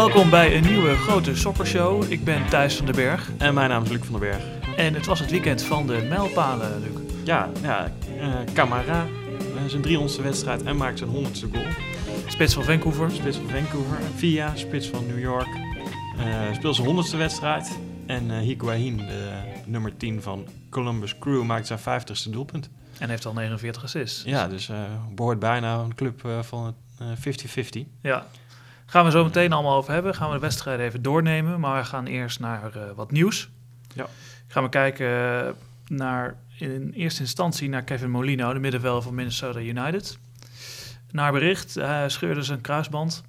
Welkom bij een nieuwe grote sokkershow. Ik ben Thijs van den Berg En mijn naam is Luc van den Berg. en het was het weekend van de mijlpalen, Luc. Ja, ja eh Camara, eh, zijn 300ste wedstrijd en maakt zijn 100ste goal. Spits van Vancouver. Spits van Vancouver. Via, spits van New York. eh speelt zijn 100ste wedstrijd. En eh Higuain, de nummer 10 van Columbus Crew, maakt zijn 50ste doelpunt. En heeft al 49 assists. Ja, dus eh behoort bijna een club van eh, 50-50. Ja. Gaan we zo meteen allemaal over hebben. Gaan we de wedstrijd even doornemen. Maar we gaan eerst naar wat nieuws. Ja. Gaan we kijken naar in eerste instantie naar Kevin Molino, de middenvelder van Minnesota United. Naar bericht, hij scheurde zijn kruisband.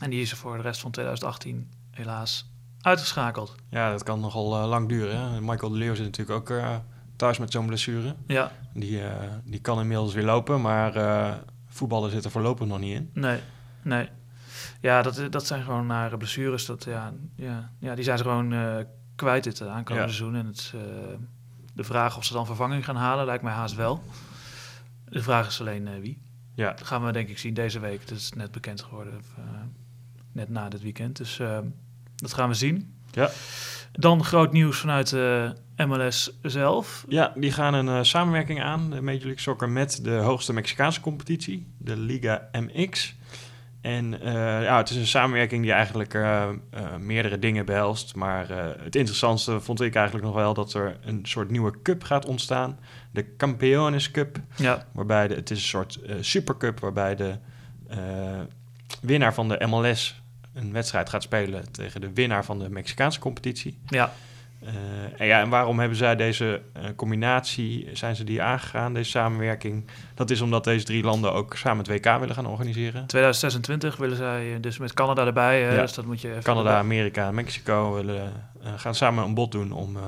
En die is er voor de rest van 2018 helaas uitgeschakeld. Ja, dat kan nogal eh, lang duren. Hè? Michael de Leeuw zit natuurlijk ook eh, thuis met zo'n blessure. Ja, Die, eh, die kan inmiddels weer lopen, maar eh voetballen zit er voorlopig nog niet in. nee, nee. Ja, dat, dat zijn gewoon nare blessures. Dat, ja, ja, ja, die zijn ze gewoon eh, kwijt dit eh, aankomende Ja. seizoen. En het, eh, de vraag of ze dan vervanging gaan halen, lijkt mij haast wel. De vraag is alleen eh, wie. Ja, Dat gaan we denk ik zien deze week. Dat is net bekend geworden, of, eh, net na dit weekend. Dus eh, dat gaan we zien. Ja. Dan groot nieuws vanuit de MLS zelf. Ja, die gaan een eh, samenwerking aan, de Major League Soccer, met de hoogste Mexicaanse competitie, de Liga MX. En eh, ja, het is een samenwerking die eigenlijk eh, eh, meerdere dingen behelst. Maar het interessantste vond ik eigenlijk nog wel dat er een soort nieuwe cup gaat ontstaan. De Campeones Cup, Ja, waarbij de, het is een soort supercup waarbij de winnaar van de MLS een wedstrijd gaat spelen tegen de winnaar van de Mexicaanse competitie. ja, en, ja, en waarom hebben zij deze eh, combinatie, zijn ze die aangegaan, deze samenwerking? Dat is omdat deze drie landen ook samen het WK willen gaan organiseren. 2026 willen zij eh, dus met Canada erbij. Ja. Dus dat moet je even Canada, Amerika en Mexico willen, eh, gaan samen een bod doen om, eh,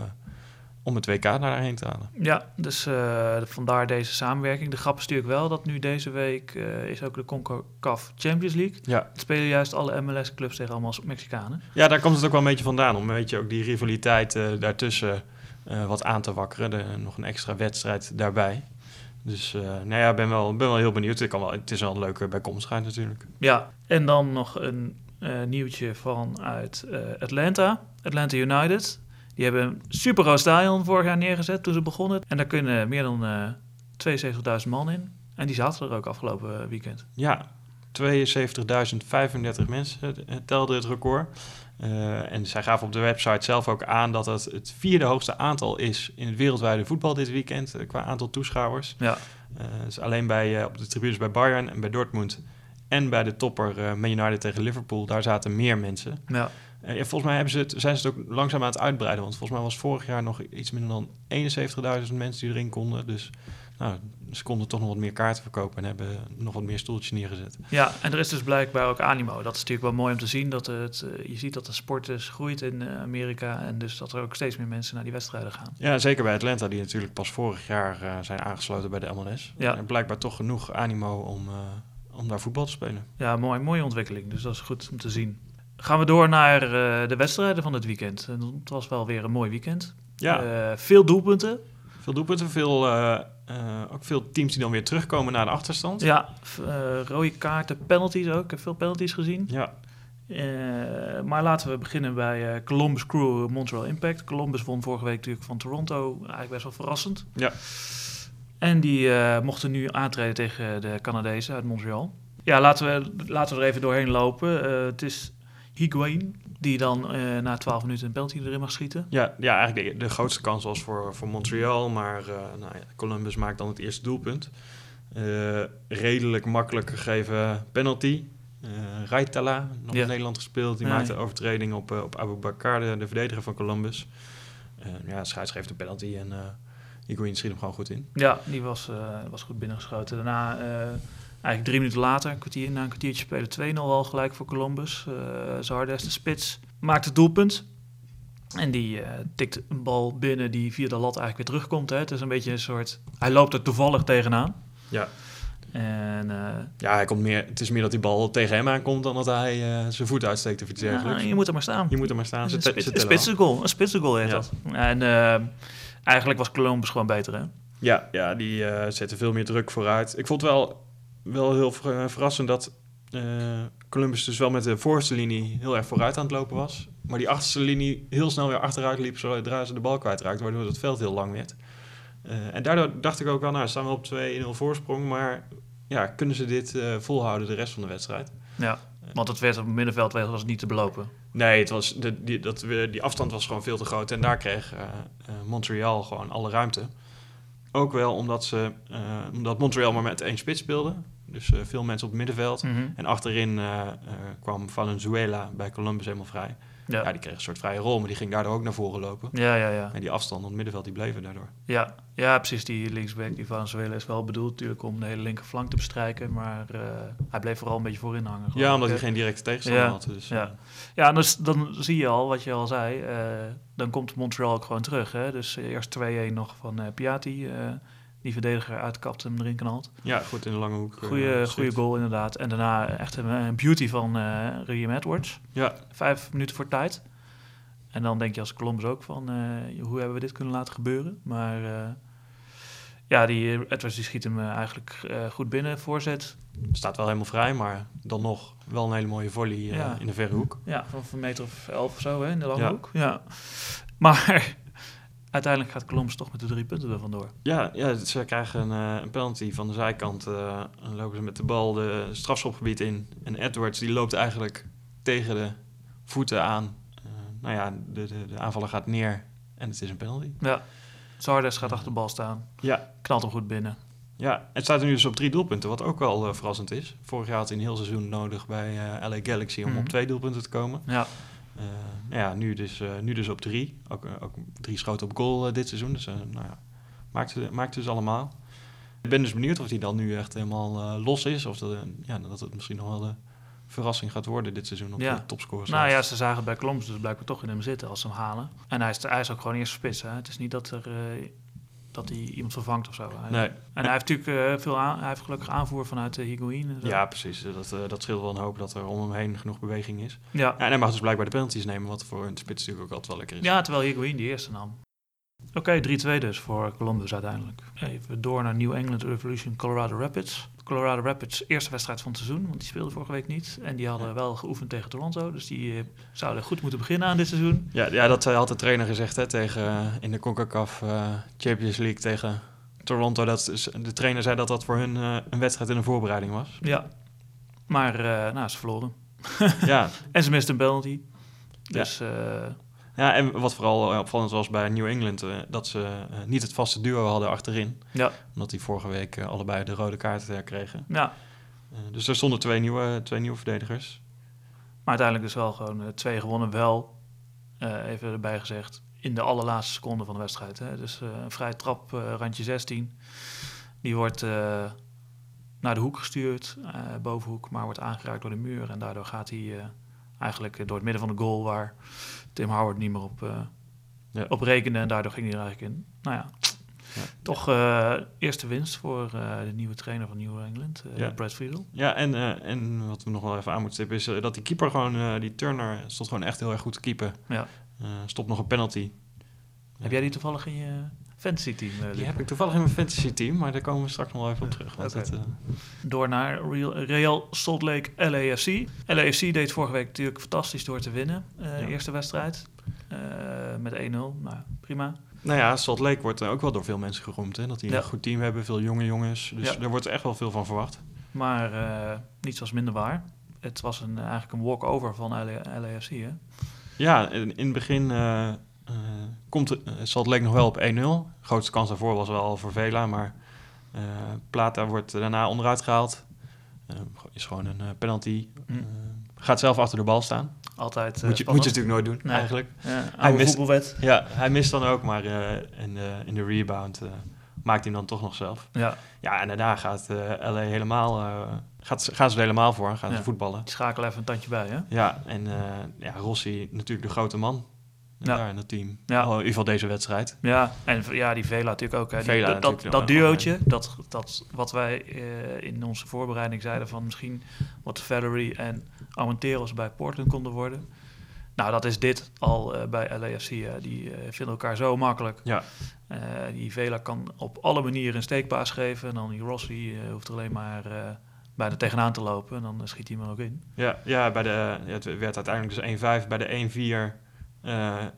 om het WK daarheen te halen. Ja, dus eh, vandaar deze samenwerking. De grap is natuurlijk wel dat nu deze week eh, is ook de CONCACAF Champions League. Ja. Het spelen juist alle MLS-clubs tegen allemaal Mexicanen. ja, daar komt het ook wel een beetje vandaan, om een beetje ook die rivaliteit eh, daartussen wat aan te wakkeren. De, nog een extra wedstrijd daarbij. Dus nou ja, ik ben wel, ben wel heel benieuwd. Het, kan wel, het is wel een leuke bijkomstigheid natuurlijk. Ja, en dan nog een nieuwtje vanuit eh, Atlanta. Atlanta United. Die hebben een super groot stadion vorig jaar neergezet toen ze begonnen. En daar kunnen meer dan eh 72.000 man in. En die zaten er ook afgelopen weekend. Ja, 72.035 mensen eh, telde het record. Eh, en zij gaven op de website zelf ook aan dat het het vierde hoogste aantal is in het wereldwijde voetbal dit weekend eh, qua aantal toeschouwers. Ja, Eh, dus alleen bij, eh, op de tribunes bij Bayern en bij Dortmund en bij de topper eh Man United tegen Liverpool, daar zaten meer mensen. ja, Eh, ja, volgens mij hebben ze het, zijn ze het ook langzaam aan het uitbreiden, want volgens mij was vorig jaar nog iets minder dan 71.000 mensen die erin konden. Dus nou, ze konden toch nog wat meer kaarten verkopen en hebben nog wat meer stoeltjes neergezet. ja, en er is dus blijkbaar ook animo. Dat is natuurlijk wel mooi om te zien. Dat het, eh, je ziet dat de sport dus groeit in eh, Amerika. En dus dat er ook steeds meer mensen naar die wedstrijden gaan. Ja, zeker bij Atlanta, die natuurlijk pas vorig jaar eh, zijn aangesloten bij de MLS. Ja. En blijkbaar toch genoeg animo om, eh, om daar voetbal te spelen. Ja, mooi, mooie ontwikkeling. Dus dat is goed om te zien. Gaan we door naar eh, de wedstrijden van het weekend. En het was wel weer een mooi weekend. Ja, Eh, veel doelpunten. veel doelpunten, veel, eh, ook veel teams die dan weer terugkomen naar de achterstand. Ja, rode kaarten, penalties ook. Ik heb veel penalties gezien. Ja, maar laten we beginnen bij Columbus Crew Montreal Impact. Columbus won vorige week natuurlijk van Toronto. Eigenlijk best wel verrassend. Ja. En die mochten nu aantreden tegen de Canadezen uit Montreal. Ja, laten we, laten we er even doorheen lopen. Het is Higuain die dan eh, na 12 minuten een penalty erin mag schieten. ja, ja eigenlijk de, de grootste kans was voor, voor Montreal, maar eh, nou ja, Columbus maakt dan het eerste doelpunt. Eh, redelijk makkelijk gegeven penalty. Raitala, nog Ja. in Nederland gespeeld, die Nee. maakte een overtreding op, op Abu Bakar, de, de verdediger van Columbus. Ja, scheids geeft een penalty en Higuain schiet hem gewoon goed in. Ja, die was, was goed binnengeschoten. Daarna, eigenlijk drie minuten later, een kwartier, na een kwartiertje spelen, 2-0 al gelijk voor Columbus. Uh, Zardes, de spits, maakt het doelpunt. En die eh, tikt een bal binnen die via de lat eigenlijk weer terugkomt. Hè. Het is een beetje een soort... Hij loopt er toevallig tegenaan. Ja. En eh, Ja, hij komt meer, het is meer dat die bal tegen hem aankomt dan dat hij eh, zijn voet uitsteekt of iets ja, dergelijks. je moet er maar staan. Je moet er maar staan. Een, spits- een spitse goal. Een spitse goal heet Ja. dat. En eigenlijk was Columbus gewoon beter, hè? Ja, ja die zetten veel meer druk vooruit. Ik vond wel, wel heel ver- verrassend dat eh, Columbus dus wel met de voorste linie heel erg vooruit aan het lopen was. Maar die achterste linie heel snel weer achteruit liep zodra ze de bal kwijtraakten, waardoor het veld heel lang werd. Eh, en daardoor dacht ik ook wel, nou, staan we op 2-0 voorsprong, maar ja, kunnen ze dit eh, volhouden de rest van de wedstrijd? Ja, want het werd op het middenveld was het niet te belopen. Nee, het was de, die, dat, die afstand was gewoon veel te groot. En daar kreeg eh, eh, Montreal gewoon alle ruimte. Ook wel omdat, ze, eh, omdat Montreal maar met één spits speelde. Dus eh, veel mensen op het middenveld. Mhm. En achterin eh, eh, kwam Valenzuela bij Columbus helemaal vrij. Ja. Ja. die kreeg een soort vrije rol, maar die ging daardoor ook naar voren lopen. Ja, ja, ja. En die afstand op het middenveld, die bleven daardoor. Ja, ja, precies. Die linksback, die Venezuela, is wel bedoeld natuurlijk om de hele linkerflank te bestrijken. Maar hij bleef vooral een beetje voorin hangen. Ja, ik, omdat hij geen directe tegenstander Ja, had. Dus, ja. Ja, dus, dan zie je al, wat je al zei, dan komt Montreal ook gewoon terug. Hè? Dus eerst 2-1 nog van Piatti, die verdediger uitkapt en hem erin knalt. ja, goed in de lange hoek. eh, Goeie, geschikt. goede goal inderdaad. En daarna echt een, een beauty van eh Riem Edwards. Ja, Vijf minuten voor tijd. En dan denk je als Columbus ook van, eh, hoe hebben we dit kunnen laten gebeuren? Maar eh, ja, die eh, Edwards die schiet hem eh, eigenlijk eh, goed binnen, voorzet. staat wel helemaal vrij, maar dan nog wel een hele mooie volley eh, Ja. in de verre hoek. Ja, van een meter of elf of zo hè, in de lange Ja. hoek. Ja. Maar uiteindelijk gaat Columbus toch met de drie punten er vandoor. Ja, ja ze krijgen een, eh, een penalty van de zijkant. en lopen ze met de bal de strafschopgebied in. En Edwards die loopt eigenlijk tegen de voeten aan. Eh, nou ja, de, de, de aanvaller gaat neer en het is een penalty. Ja. Zardes gaat achter de bal staan. Ja, Knalt hem goed binnen. ja, het staat er nu dus op drie doelpunten, wat ook wel verrassend is. Vorig jaar had hij een heel seizoen nodig bij LA Galaxy om Mhm. op twee doelpunten te komen. Ja. Eh, nou ja, nu dus, eh, nu dus op drie. Ook, eh, ook drie schoten op goal dit seizoen. Dus nou ja, maakt, het- maakt dus allemaal. Ik ben dus benieuwd of hij dan nu echt helemaal los is. Of dat, ja, dat het misschien nog wel de verrassing gaat worden dit seizoen op Ja. de topscorers. Nou ja, ze zagen bij Columbus dus blijkbaar toch in hem zitten als ze hem halen. En hij is, hij is ook gewoon eerste spits. Hè? Het is niet dat, er, dat hij iemand vervangt of zo. Hij- Nee. En hij heeft natuurlijk eh, veel aan, hij heeft gelukkig aanvoer vanuit de Higuain. en zo. Ja, precies. Dat, eh, dat scheelt wel een hoop dat er om hem heen genoeg beweging is. ja. Ja, en hij mag dus blijkbaar de penalties nemen, wat voor een spits natuurlijk ook altijd wel lekker is. Ja, terwijl Higuain die eerste nam. Oké, 3-2 dus voor Columbus uiteindelijk. Even door naar New England Revolution Colorado Rapids. Colorado Rapids, eerste wedstrijd van het seizoen, want die speelden vorige week niet. En die hadden wel geoefend tegen Toronto, dus die eh, zouden goed moeten beginnen aan dit seizoen. Ja, ja, dat had de trainer gezegd hè, tegen, eh, in de CONCACAF eh, Champions League tegen Toronto. Dat, is- de trainer zei dat dat voor hun een wedstrijd in een voorbereiding was. Ja, maar eh, nou, ze verloren. ja, En ze misten een penalty. Dus eh, Ja, en wat vooral eh, opvallend was bij New England, eh, dat ze eh, niet het vaste duo hadden achterin. ja, Omdat die vorige week allebei de rode kaart kregen. ja, dus er stonden twee nieuwe, twee nieuwe verdedigers. maar uiteindelijk dus wel gewoon twee gewonnen. Wel, even erbij gezegd, in de allerlaatste seconde van de wedstrijd. Hè. Dus een vrije trap, randje 16. Die wordt naar de hoek gestuurd, bovenhoek, maar wordt aangeraakt door de muur. En daardoor gaat hij eigenlijk door het midden van de goal waar Tim Howard niet meer op, eh, Ja. op rekende. En daardoor ging hij er eigenlijk in. Nou ja, Ja. toch eh, eerste winst voor eh, de nieuwe trainer van New England, eh, Ja. Brad Friedel. Ja, en, en wat we nog wel even aan moeten stippen is dat die keeper gewoon, die Turner, stond gewoon echt heel erg goed te keepen. Ja. Stopt nog een penalty. Heb jij die toevallig in je fantasy team? eh, Die heb ik toevallig in mijn fantasy team, maar daar komen we straks nog wel even op terug. Want het, eh, Door naar Real, Real Salt Lake LAFC. LAFC deed vorige week natuurlijk fantastisch door te winnen. eh, Ja. Eerste wedstrijd eh, met 1-0. Nou, prima. nou ja, Salt Lake wordt ook wel door veel mensen geroemd. Hè? Dat die Ja. een goed team hebben, veel jonge jongens. Dus Ja. daar wordt echt wel veel van verwacht. Maar eh, niets was minder waar. Het was een, eigenlijk een walk-over van LA, LAFC. Hè? Ja, in, in het begin komt het, eh, Salt Lake nog wel op 1-0. De grootste kans daarvoor was wel voor Vela, maar eh, Plata wordt daarna onderuit gehaald. Eh, is gewoon een eh, penalty. Hm. Eh, gaat zelf achter de bal staan. Altijd eh, moet, je, moet je natuurlijk nooit doen, Nee. eigenlijk. Ja, oude mist- voetbalwet. Ja, hij mist dan ook, maar eh, in, de, in de rebound eh, maakt hij hem dan toch nog zelf. Ja, Ja, en daarna gaat eh LA helemaal, eh, gaat, gaan ze er helemaal voor, gaan Ja. ze voetballen. die schakelen even een tandje bij. Hè? Ja, en eh, ja, Rossi natuurlijk de grote man. Ja. daar in het team. Ja. Oh, in ieder geval deze wedstrijd. Ja, en ja, die Vela natuurlijk ook. Hè. Die- Vela dat, dat, natuurlijk dat duootje, dat, dat wat wij eh, in onze voorbereiding zeiden van misschien wat Valerie en Armenteros bij Portland konden worden. Nou, dat is dit al eh, bij LAFC. Die eh, vinden elkaar zo makkelijk. Ja. Die Vela kan op alle manieren een steekpaas geven. En dan die Rossi hoeft er alleen maar bijna tegenaan te lopen. En dan schiet hij hem ook in. Ja, ja, bij de, het werd uiteindelijk dus 1-5. Bij de 1-4 eh,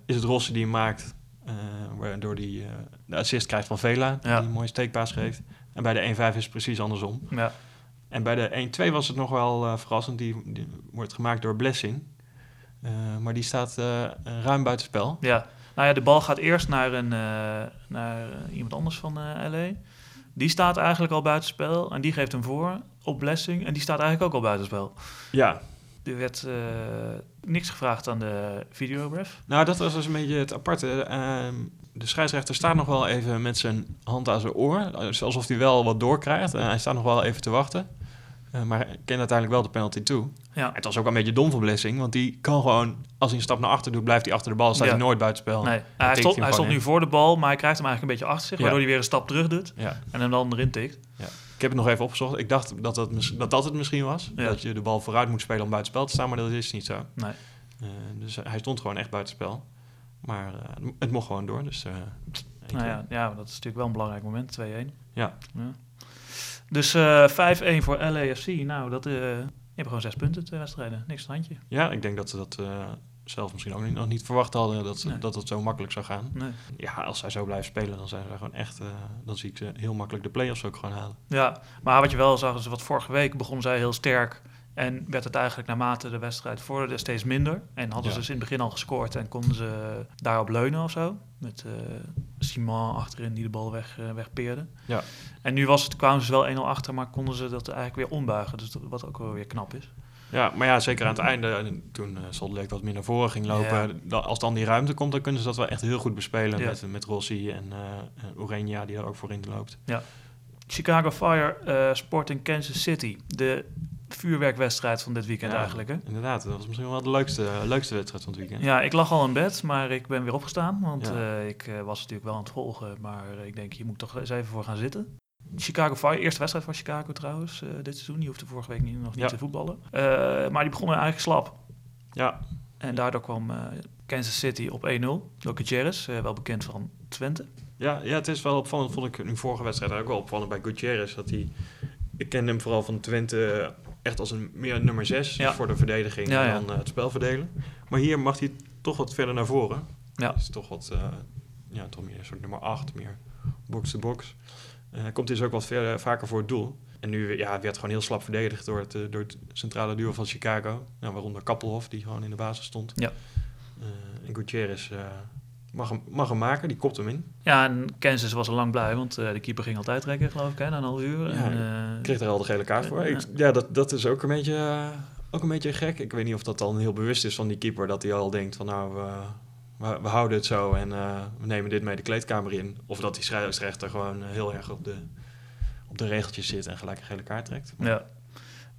is het Rossi die hem maakt. eh, waardoor hij eh, de assist krijgt van Vela. Die een mooie steekpaas geeft. En bij de 1-5 is het precies andersom. Ja, En bij de 1-2 was het nog wel eh, verrassend. Die, die wordt gemaakt door Blessing. Eh, maar die staat eh, ruim buitenspel. ja. Nou ja, de bal gaat eerst naar, een, eh, naar eh, iemand anders van eh LA. Die staat eigenlijk al buitenspel. En die geeft hem voor op Blessing. En die staat eigenlijk ook al buitenspel. Ja, Er werd eh, niks gevraagd aan de videoref. nou dat was dus een beetje het aparte. Ehm, de scheidsrechter staat nog wel even met zijn hand aan zijn oor. Dus alsof hij wel wat doorkrijgt. Eh, hij staat nog wel even te wachten. Eh, maar kent uiteindelijk wel de penalty toe. Ja, Het was ook een beetje dom van Blessing. Want die kan gewoon, als hij een stap naar achter doet, blijft hij achter de bal. Staat Ja. hij nooit buitenspel. nee. hij stond, hij stond nu voor de bal, maar hij krijgt hem eigenlijk een beetje achter zich. Ja. Waardoor hij weer een stap terug doet Ja. en hem dan erin tikt. Ik heb het nog even opgezocht. Ik dacht dat dat, dat, dat het misschien was. Ja. Dat je de bal vooruit moet spelen om buitenspel te staan. Maar dat is niet zo. Nee. Eh, dus hij stond gewoon echt buitenspel. Maar eh, het mocht gewoon door. Dus, eh, Nou ja, ja, dat is natuurlijk wel een belangrijk moment, 2-1. Ja. Dus eh 5-1 voor LAFC. Nou, dat, die hebben gewoon zes punten, twee wedstrijden. Niks aan het handje. ja, ik denk dat ze dat zelf misschien ook niet, nog niet verwacht hadden. Dat, ze- Nee. dat het zo makkelijk zou gaan. Nee. Ja, als zij zo blijven spelen, dan zijn ze gewoon echt... eh, dan zie ik ze heel makkelijk de play-offs ook gewoon halen. Ja, maar wat je wel zag is wat vorige week begonnen zij heel sterk. En werd het eigenlijk naarmate de wedstrijd vorderde steeds minder. En hadden Ja. ze dus in het begin al gescoord en konden ze daarop leunen of zo. Met eh Simon achterin die de bal weg, eh, wegpeerde. Ja. En nu was het, kwamen ze wel 1-0 achter, maar konden ze dat eigenlijk weer ombuigen. Dus dat, wat ook wel weer knap is. Ja, maar ja, zeker aan het einde, eh, toen uh, wat meer naar voren ging lopen, Ja. als dan die ruimte komt, dan kunnen ze dat wel echt heel goed bespelen Ja. met, met Rossi en uh, die er ook voorin loopt. Chicago Fire eh, Sporting Kansas City. De vuurwerkwedstrijd van dit weekend Ja, eigenlijk. Hè? Inderdaad, dat was misschien wel de leukste, leukste wedstrijd van het weekend. Ja, ik lag al in bed, maar ik ben weer opgestaan. Want Ja. ik was natuurlijk wel aan het volgen. Maar ik denk, hier moet toch eens even voor gaan zitten. Chicago Fire, eerste wedstrijd van Chicago trouwens, eh, dit seizoen. Die hoefde vorige week niet, nog niet Ja. te voetballen. Eh, maar die begonnen eigenlijk slap. Ja, En daardoor kwam eh, Kansas City op 1-0. Door Gutierrez, eh, wel bekend van Twente. ja, ja, het is wel opvallend, vond ik in de vorige wedstrijd ook wel opvallend bij Gutierrez. Dat hij, ik kende hem vooral van Twente echt als een meer nummer 6 Ja. voor de verdediging Ja, ja. dan het spel verdelen. Maar hier mag hij toch wat verder naar voren. Ja. is toch wat, ja, toch meer een soort nummer 8, meer box-to-box. Eh, komt dus ook wat verder, vaker voor het doel. En nu ja, werd gewoon heel slap verdedigd door het, eh, door het centrale duo van Chicago. Nou, waaronder Kappelhof, die gewoon in de basis stond. Ja. Eh, en Gutierrez eh, mag, hem, mag hem maken, die kopt hem in. Ja, en Kansas was al lang blij, want eh, de keeper ging altijd trekken, geloof ik, hè, na een half uur. Ja, en, eh, Kreeg er al de gele kaart voor. Ja. Ik, ja, dat, dat is ook een, beetje, eh, ook een beetje gek. Ik weet niet of dat dan heel bewust is van die keeper. Dat hij al denkt van nou, eh, we, we houden het zo en eh, we nemen dit mee de kleedkamer in. Of dat die scheidsrechter gewoon eh, heel erg op de, op de regeltjes zit en gelijk een gele kaart trekt. Ja.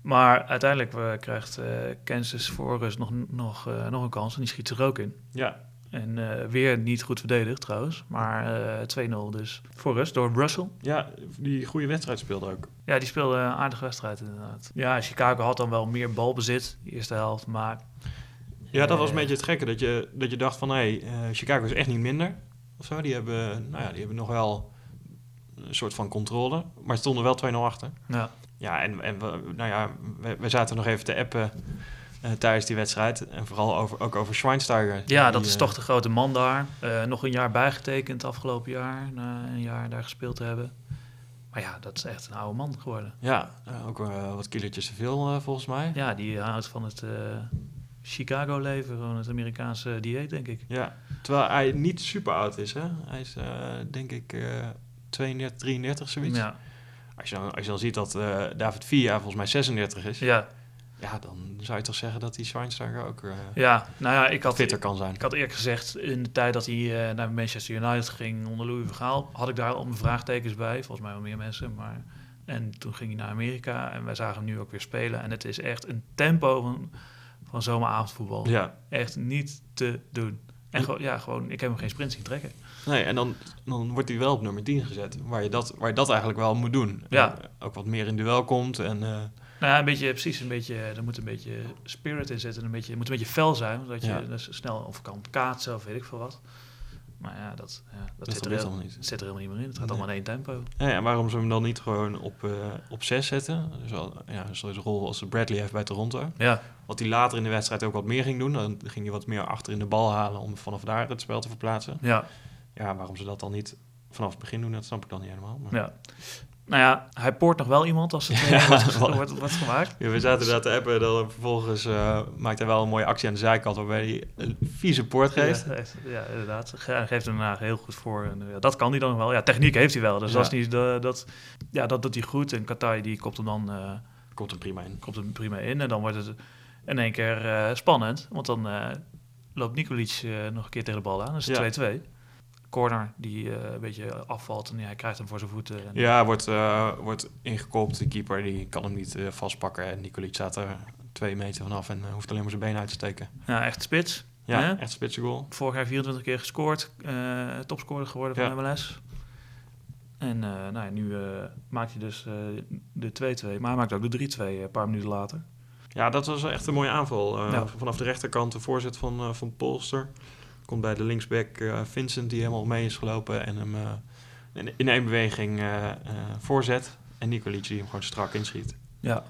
Maar uiteindelijk eh, krijgt Kansas voor rust nog, nog, nog een kans en die schiet er ook in. Ja, En weer niet goed verdedigd trouwens, maar eh 2-0 dus voor rust door Russell. ja, die goede wedstrijd speelde ook. Ja, die speelde een aardige wedstrijd inderdaad. Ja, Chicago had dan wel meer balbezit, de eerste helft, maar... Ja, dat was een beetje het gekke. Dat je, dat je dacht van, hé, hey, eh, Chicago is echt niet minder. Of zo. Die hebben, nou ja, die hebben nog wel een soort van controle. Maar stonden wel 2-0 achter. Ja, Ja, en, en we, nou ja, we, we zaten nog even te appen eh, tijdens die wedstrijd. En vooral over, ook over Schweinsteiger. ja dat Die, is eh, toch de grote man daar. Nog een jaar bijgetekend afgelopen jaar, na een jaar daar gespeeld te hebben. Maar ja, dat is echt een oude man geworden. Ja, ook wat kilootjes te veel volgens mij. Ja, die houdt van het eh, Chicago-leven, gewoon het Amerikaanse dieet, denk ik. Ja, terwijl hij niet super oud is, hè. Hij is, eh, denk ik, eh 32, 33, zoiets. Ja. Als, je dan, als je dan ziet dat eh, David Villa volgens mij 36 is... Ja, Ja, dan zou je toch zeggen dat die Schweinsteiger ook eh, ja, nou ja, ik had, fitter kan zijn. ik had eerlijk gezegd, in de tijd dat hij naar Manchester United ging onder Louis van Gaal, had ik daar al mijn vraagtekens bij. Volgens mij wel meer mensen, maar... En toen ging hij naar Amerika en wij zagen hem nu ook weer spelen. En het is echt een tempo van, van zomeravondvoetbal. Ja, Echt niet te doen. En gewoon, ja, gewoon, ik heb hem geen sprint zien trekken. Nee, en dan, dan wordt hij wel op nummer 10 gezet. Waar je dat, waar je dat eigenlijk wel moet doen. Ja. En ook wat meer in duel komt. En, eh, Nou ja, een beetje, precies, een beetje, er moet een beetje spirit in zitten. Een beetje, het moet een beetje fel zijn, zodat je Ja. dus snel of kan kaatsen of weet ik veel wat. Maar ja, dat, ja, dat, dat zit, er heel- niet. zit er helemaal niet meer in. Het gaat Nee. allemaal in één tempo. Ja, en waarom ze hem dan niet gewoon op, eh, op 6 zetten? Zo, ja, zo'n rol als Bradley heeft bij Toronto. Ja, Wat hij later in de wedstrijd ook wat meer ging doen. Dan ging hij wat meer achter in de bal halen om vanaf daar het spel te verplaatsen. ja, Ja, waarom ze dat dan niet vanaf het begin doen, dat snap ik dan niet helemaal. Maar... ja. Nou ja, hij poort nog wel iemand als het Ja, ja, wordt, wat- wordt, wordt gemaakt. Ja, we zaten daar te appen en dan vervolgens eh, maakt hij wel een mooie actie aan de zijkant waarbij hij een vieze poort geeft. Ja, inderdaad. Hij geeft hem daarna heel goed voor. En, ja, dat kan hij dan wel. Ja, techniek heeft hij wel. Dus dat, is niet dat, ja, dat doet hij goed. En Katai die kopt hem dan eh, Komt er prima in. kopt hem prima in. En dan wordt het in één keer eh, spannend. Want dan eh, loopt Nikolic eh, nog een keer tegen de bal aan. Dat is Ja. 2-2. Corner die eh, een beetje afvalt. En ja, hij krijgt hem voor zijn voeten. En, Ja, wordt, eh, wordt ingekopt. De keeper die kan hem niet eh, vastpakken. En Nicolic staat er twee meter vanaf en hoeft alleen maar zijn been uit te steken. ja, echt spits. Ja, Hè? echt spitse goal. Vorig jaar 24 keer gescoord. topscorer geworden van Ja. MLS. En nou ja, nu maakt hij dus de 2-2. Maar hij maakt ook de 3-2 een paar minuten later. Ja, dat was echt een mooie aanval. Vanaf de rechterkant de voorzet van, van Polster. Komt bij de linksback eh, Vincent die helemaal mee is gelopen. En hem eh, in, één beweging eh, voorzet. En Nicolic die hem gewoon strak inschiet. Ja.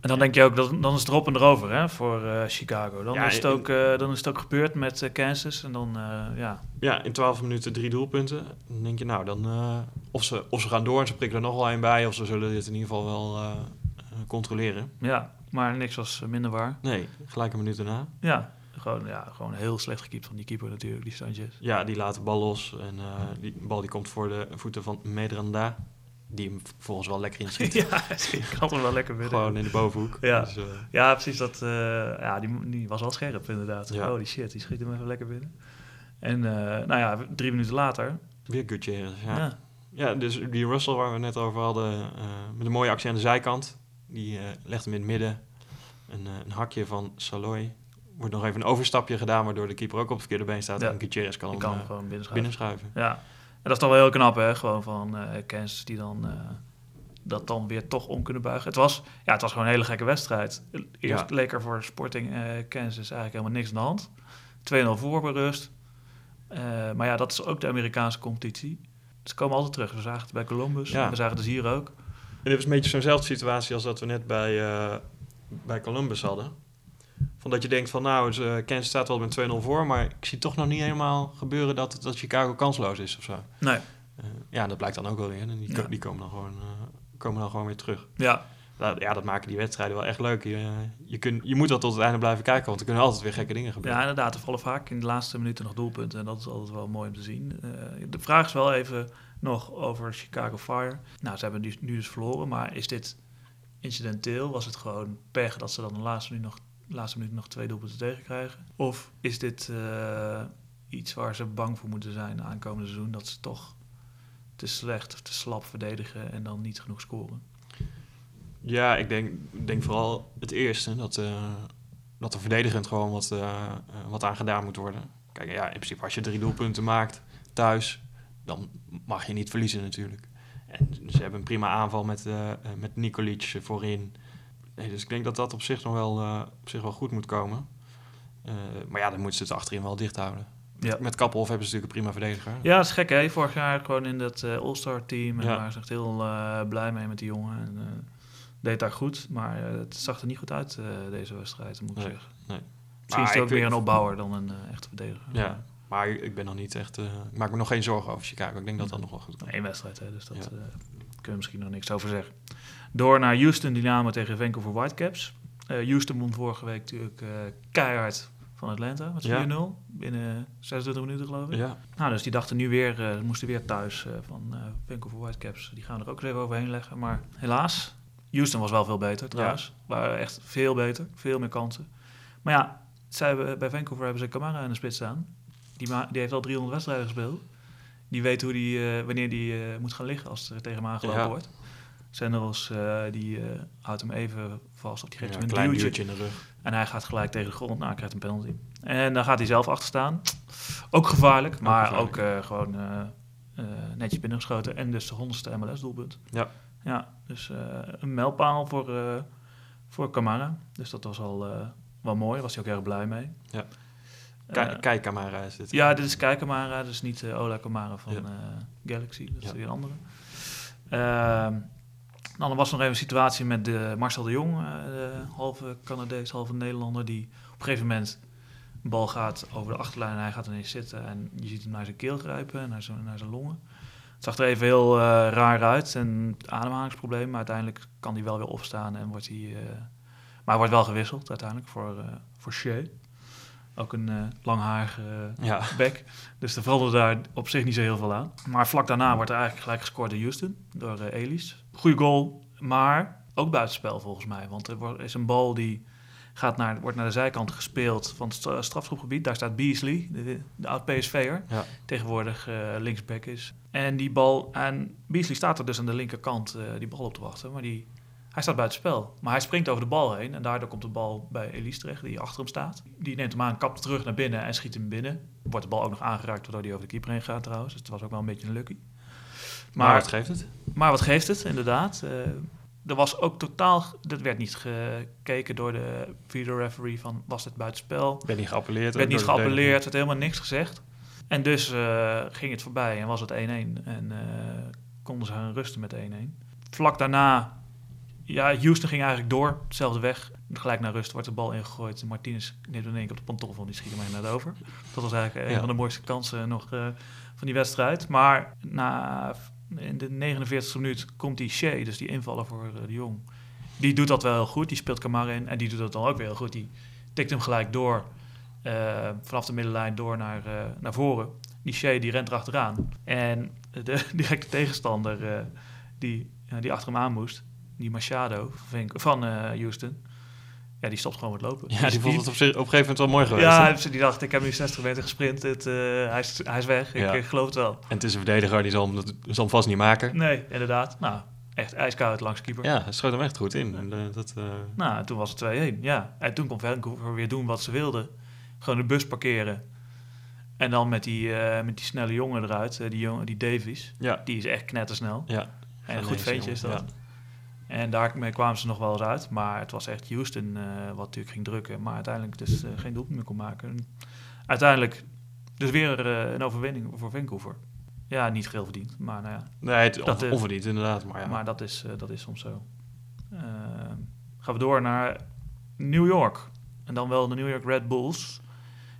En dan denk je ook, dat, dan is het erop en erover hè, voor Chicago. Dan, Ja, is het in- ook, dan is het ook gebeurd met Kansas. En dan, ja, Ja, in 12 minuten drie doelpunten. Dan denk je, nou, dan, of, ze, of ze gaan door en ze prikken er nog wel een bij, of ze zullen dit in ieder geval wel controleren. ja, maar niks was minder waar. Nee, gelijk een minuut daarna. Ja, gewoon, ja, gewoon heel slecht gekiept van die keeper natuurlijk, die Sanchez. Ja, die laat de bal los en eh, die bal die komt voor de voeten van Medranda. Die hem vervolgens wel lekker inschiet. ja, ik had hem wel lekker binnen. Gewoon in de bovenhoek. Ja. Dus, eh, Ja, precies. Dat, eh, ja, die, die was wel scherp inderdaad. Ja. Holy shit, die schiet hem even lekker binnen. En nou ja, drie minuten later. weer Gutierrez, ja. Ja. ja. dus die Russell waar we net over hadden, met een mooie actie aan de zijkant. Die legt hem in het midden. Een, een hakje van Saloy. Wordt nog even een overstapje gedaan, waardoor de keeper ook op het verkeerde been staat. Ja. En Gutierrez kan hem kan hem eh, gewoon binnen binnenschuiven. Ja. En dat is toch wel heel knap, hè? Gewoon van eh Kansas die dan eh, dat dan weer toch om kunnen buigen. Het was, ja, het was gewoon een hele gekke wedstrijd. Eerst Ja. leek er voor Sporting eh, Kansas eigenlijk helemaal niks aan de hand. 2-0 voor. Eh, maar ja, dat is ook de Amerikaanse competitie. Ze komen altijd terug. We zagen het bij Columbus. Ja. We zagen het dus hier ook. En dit was een beetje zo'nzelfde situatie als dat we net bij, eh, bij Columbus hadden. Van dat je denkt van nou, Kansas staat wel met 2-0 voor, maar ik zie toch nog niet helemaal gebeuren dat, dat Chicago kansloos is of zo. Nee. Eh, ja, dat blijkt dan ook wel weer. En die, Ja. die komen, dan gewoon, eh, komen dan gewoon weer terug. Ja, Nou, ja, dat maken die wedstrijden wel echt leuk. Je, je, kun, je moet dat tot het einde blijven kijken, want er kunnen altijd weer gekke dingen gebeuren. Ja, inderdaad. Er vallen vaak in de laatste minuten nog doelpunten. En dat is altijd wel mooi om te zien. Eh, de vraag is wel even nog over Chicago Fire. Nou, ze hebben nu, nu dus verloren. Maar is dit incidenteel? Was het gewoon pech dat ze dan de laatste minuut nog, laatste minuut nog twee doelpunten tegenkrijgen? Of is dit eh, iets waar ze bang voor moeten zijn aankomende seizoen? Dat ze toch te slecht of te slap verdedigen en dan niet genoeg scoren? Ja, ik denk, denk vooral het eerste, dat, eh, dat er verdedigend gewoon wat, eh, wat aan gedaan moet worden. Kijk, ja, in principe als je drie doelpunten maakt thuis, dan mag je niet verliezen natuurlijk. En ze hebben een prima aanval met, eh, met Nikolic voorin. Nee, dus ik denk dat dat op zich nog wel, eh, op zich wel goed moet komen. Eh, maar ja, dan moeten ze het achterin wel dicht houden. Ja. Met Kappelhof hebben ze natuurlijk een prima verdediger. Ja, dat is gek hè. Vorig jaar gewoon in dat eh, All-Star team. En Ja. daar waren ze echt heel blij mee met die jongen. En, deed daar goed, maar het zag er niet goed uit deze wedstrijd, moet ik Nee, zeggen. nee. Misschien Maar is het ook meer een opbouwer dan een echte verdediger. Ja, maar ik ben nog niet echt... ik maak me nog geen zorgen over Chicago. Ik denk dat dat nog wel goed komt. Eén wedstrijd, hè, dus dat Ja. kunnen we misschien nog niks over zeggen. Door naar Houston Dynamo tegen Vancouver Whitecaps. Eh Houston won vorige week natuurlijk eh, keihard van Atlanta met 4-0. Ja. Binnen 26 minuten geloof ik. Ja, Nou, dus die dachten nu weer, eh, moesten weer thuis van Vancouver Whitecaps. Die gaan er ook eens even overheen leggen. Maar helaas, Houston was wel veel beter trouwens. Waren echt veel beter, veel meer kansen. Maar ja, zij hebben, bij Vancouver hebben ze Camara in de spits staan. Die, die heeft al 300 wedstrijden gespeeld. Die weet hoe die, wanneer die moet gaan liggen als er tegen hem aangelopen Ja. wordt. Sanders eh, die eh, houdt hem even vast of die geeft ja, hem een klein duwtje. in de rug. En hij gaat gelijk tegen de grond. Nou, krijgt een penalty. En dan gaat hij zelf achter staan. Ook gevaarlijk, maar gevaarlijk. ook eh, gewoon netjes binnengeschoten. En dus de honderdste MLS-doelpunt. Ja. Ja, dus een mijlpaal voor, voor Camara. Dus dat was al wel mooi, daar was hij ook erg blij mee. Ja. Kijk, kijk Camara is dit. ja, dit is Kei Camara, dus niet Ola Camara van Ja. Galaxy. Dat is Ja. weer een andere. Ehm, dan was er nog even een situatie met de Marcel de Jong, eh, de halve Canadees, halve Nederlander, die op een gegeven moment een bal gaat over de achterlijn en hij gaat ineens zitten en je ziet hem naar zijn keel grijpen, naar zijn, naar zijn longen. Het zag er even heel eh, raar uit en ademhalingsprobleem, maar uiteindelijk kan hij wel weer opstaan en wordt hij... eh, maar hij wordt wel gewisseld uiteindelijk voor, eh voor Shea. Ook een eh langharige Ja. back. Dus er veranderde daar op zich niet zo heel veel aan. Maar vlak daarna wordt er eigenlijk gelijk gescoord door Houston, door Elis. Goeie goal, maar ook buitenspel volgens mij. Want er is een bal die gaat naar, wordt naar de zijkant gespeeld van het stra- strafschopgebied. Daar staat Beasley, de, de oud-PSV'er, Ja. tegenwoordig eh, linksback is. En die bal, en Beasley staat er dus aan de linkerkant eh, die bal op te wachten. Maar die, hij staat buitenspel. Maar hij springt over de bal heen en daardoor komt de bal bij Elise terecht, die achter hem staat. Die neemt hem aan, kapt terug naar binnen en schiet hem binnen. Wordt de bal ook nog aangeraakt, waardoor hij over de keeper heen gaat trouwens. Dus het was ook wel een beetje een lucky. Maar, Maar, wat geeft het? maar wat geeft het, inderdaad? Eh, er was ook totaal, dat werd niet gekeken door de videoreferee van was het buitenspel. werd niet geappelleerd. Er werd niet geappelleerd, werd helemaal niks gezegd. En dus eh, ging het voorbij en was het 1-1. En eh, konden ze gaan rusten met 1-1. Vlak daarna, ja, Houston ging eigenlijk door, dezelfde weg. Gelijk naar rust wordt de bal ingegooid. Martinez neemt in één keer op de pantoffel en die schiet hem naar de over. Dat was eigenlijk een van de mooiste kansen nog van die wedstrijd. Maar na, in de 49e minuut komt die Shea, dus die invaller voor eh, de Jong. Die doet dat wel heel goed. Die speelt Kamara in en die doet dat dan ook weer heel goed. Die tikt hem gelijk door eh, vanaf de middenlijn door naar, eh, naar voren. Die Shea die rent erachteraan. En de directe tegenstander die, die achter hem aan moest, die Machado van, van Houston, ja, die stopt gewoon met lopen. Ja, Dus die vond het op, zich- op een gegeven moment wel mooi geweest. Ja, hè? dus die dacht, ik heb nu 60 meter gesprint, het, eh, hij, is, hij is weg. Ik Ja. geloof het wel. En het is een verdediger, die zal hem, dat- zal hem vast niet maken. Nee, inderdaad. Nou, echt ijskoud langs keeper. Ja, hij schoot hem echt goed in. En, eh, dat, eh, Nou, toen was het 2-1, ja. En toen kon Vancouver weer doen wat ze wilden. Gewoon de bus parkeren. En dan met die, met die snelle jongen eruit, die, jongen, die Davies. ja, Die is echt knettersnel. ja. En een goed ventje is dat. jongen, En daarmee kwamen ze nog wel eens uit. Maar het was echt Houston eh, wat natuurlijk ging drukken. Maar uiteindelijk dus eh, geen doelpunt meer kon maken. En uiteindelijk dus weer eh, een overwinning voor Vancouver. Ja, niet geheel verdiend. Maar nou ja, Nee, het Dat, on- onverdiend inderdaad. Maar ja, maar dat is, dat is soms zo. Gaan we door naar New York. En dan wel de New York Red Bulls.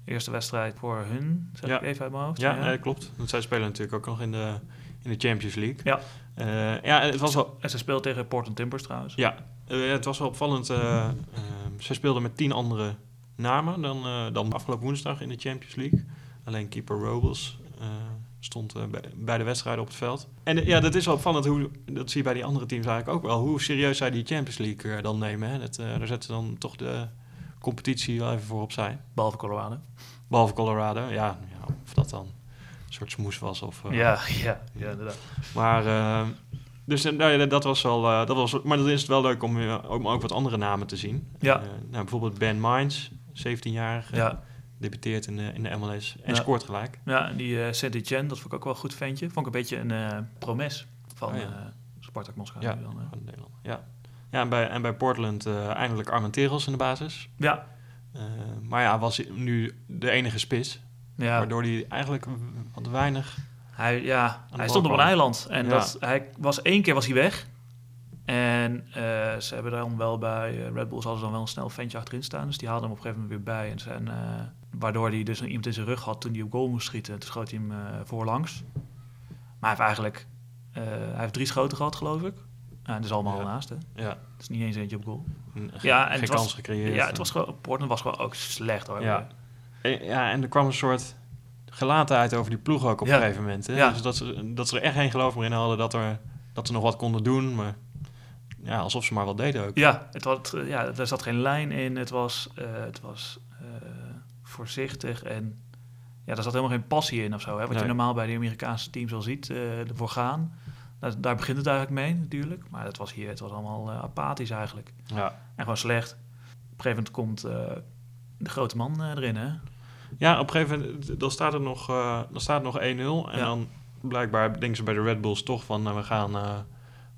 Eerste wedstrijd voor hun, zeg Ja. ik even uit mijn hoofd. ja, nee, klopt. Want zij spelen natuurlijk ook nog in de, in de Champions League. Ja. Eh, ja, en het was wel, En ze speelt tegen Portland Timbers trouwens. ja, eh, het was wel opvallend. ehm, zij speelden met tien andere namen dan, dan afgelopen woensdag in de Champions League. Alleen keeper Robles stond bij, bij de wedstrijden op het veld. En ja, dat is wel opvallend. Hoe, dat zie je bij die andere teams eigenlijk ook wel. Hoe serieus zij die Champions League dan nemen. Hè. Dat, daar zetten ze dan toch de competitie wel even voor opzij. Behalve Colorado. Behalve Colorado. Ja, ja of dat dan soort smoes was. Of, eh, Ja, ja, ja, inderdaad. Maar, eh, dus eh, nou ja, dat was wel, eh, dat was, maar dan is het wel leuk om, om ook wat andere namen te zien. Ja. Nou, bijvoorbeeld Ben Mines, 17-jarige, Ja, debuteert in de, in de MLS en Ja. scoort gelijk. ja en die uh, Etienne, dat vond ik ook wel een goed ventje. Vond ik een beetje een promes van Oh, ja. Spartak Moskou. Ja. Dan. Van Nederland. Ja, ja en, bij, en bij Portland eindelijk Armenteros in de basis. ja, maar ja, was nu de enige spits, ja. waardoor hij eigenlijk wat weinig... Hij, ja, hij stond op een eiland. En Ja. dat, hij was, één keer was hij weg. En eh, ze hebben dan wel bij eh, Red Bulls hadden ze dan wel een snel ventje achterin staan. Dus die haalden hem op een gegeven moment weer bij. En zijn, eh, waardoor hij dus een, iemand in zijn rug had toen hij op goal moest schieten. Toen schoot hij hem voorlangs. Maar hij heeft eigenlijk hij heeft drie schoten gehad, geloof ik. Ja, dat is allemaal Ja. naast, hè. Ja, Het is niet eens eentje op goal. geen, Ja, en geen het was- kans gecreëerd. Ja, het was gewoon, Portland was gewoon ook slecht, hoor. Ja. Eh, Ja, en er kwam een soort gelatenheid over die ploeg ook op Ja. een gegeven moment. Hè? Ja. Dus dat ze, dat ze er echt geen geloof meer in hadden dat, er, dat ze nog wat konden doen. Maar ja, alsof ze maar wat deden ook. Ja, het was, eh, ja, er zat geen lijn in. Het was, eh, het was voorzichtig en ja, er zat helemaal geen passie in of zo. Hè? Wat je normaal bij de Amerikaanse teams al ziet, eh ervoor gaan. Daar, daar begint het eigenlijk mee natuurlijk. Maar dat was hier, het was allemaal apathisch eigenlijk. Ja. En gewoon slecht. Op een gegeven moment komt de grote man erin, hè? Ja, op een gegeven moment dan staat er nog, eh, dan staat er nog 1-0. En Ja. dan blijkbaar denken ze bij de Red Bulls toch van... nou, we gaan, eh,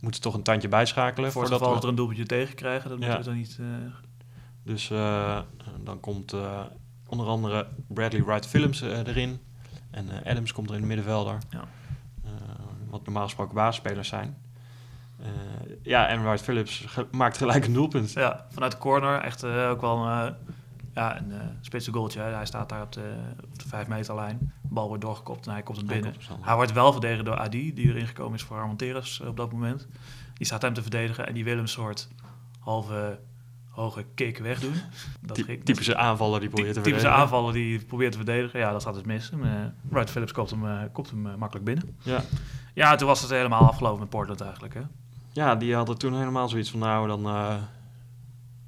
moeten toch een tandje bijschakelen. Voor het voordat geval we- dat er een doelpuntje tegen krijgen, dat moeten we dan niet... eh, Dus dan komt onder andere Bradley Wright Phillips erin. En Adams komt er in de middenvelder. Ja. Wat normaal gesproken basisspelers zijn. Ja, en Wright Phillips ge- maakt gelijk een doelpunt. Ja, vanuit de corner. Echt ook wel een, ja, een eh spitse goaltje. Hij staat daar op de, op de vijf meterlijn. De bal wordt doorgekopt en hij komt hem binnen. er zo. Hij wordt wel verdedigd door Adi, die erin gekomen is voor Armenteros op dat moment. Die staat hem te verdedigen en die wil hem een soort halve hoge kick wegdoen. Dat Ty- typische aanvaller die probeert te typische verdedigen. aanvallen die probeert te verdedigen. Ja, dat gaat dus mis. En, Wright Phillips kopt hem, eh, kopt hem makkelijk binnen. Ja. Ja, toen was het helemaal afgelopen met Portland eigenlijk. Hè? ja, die hadden toen helemaal zoiets van... nou, dan,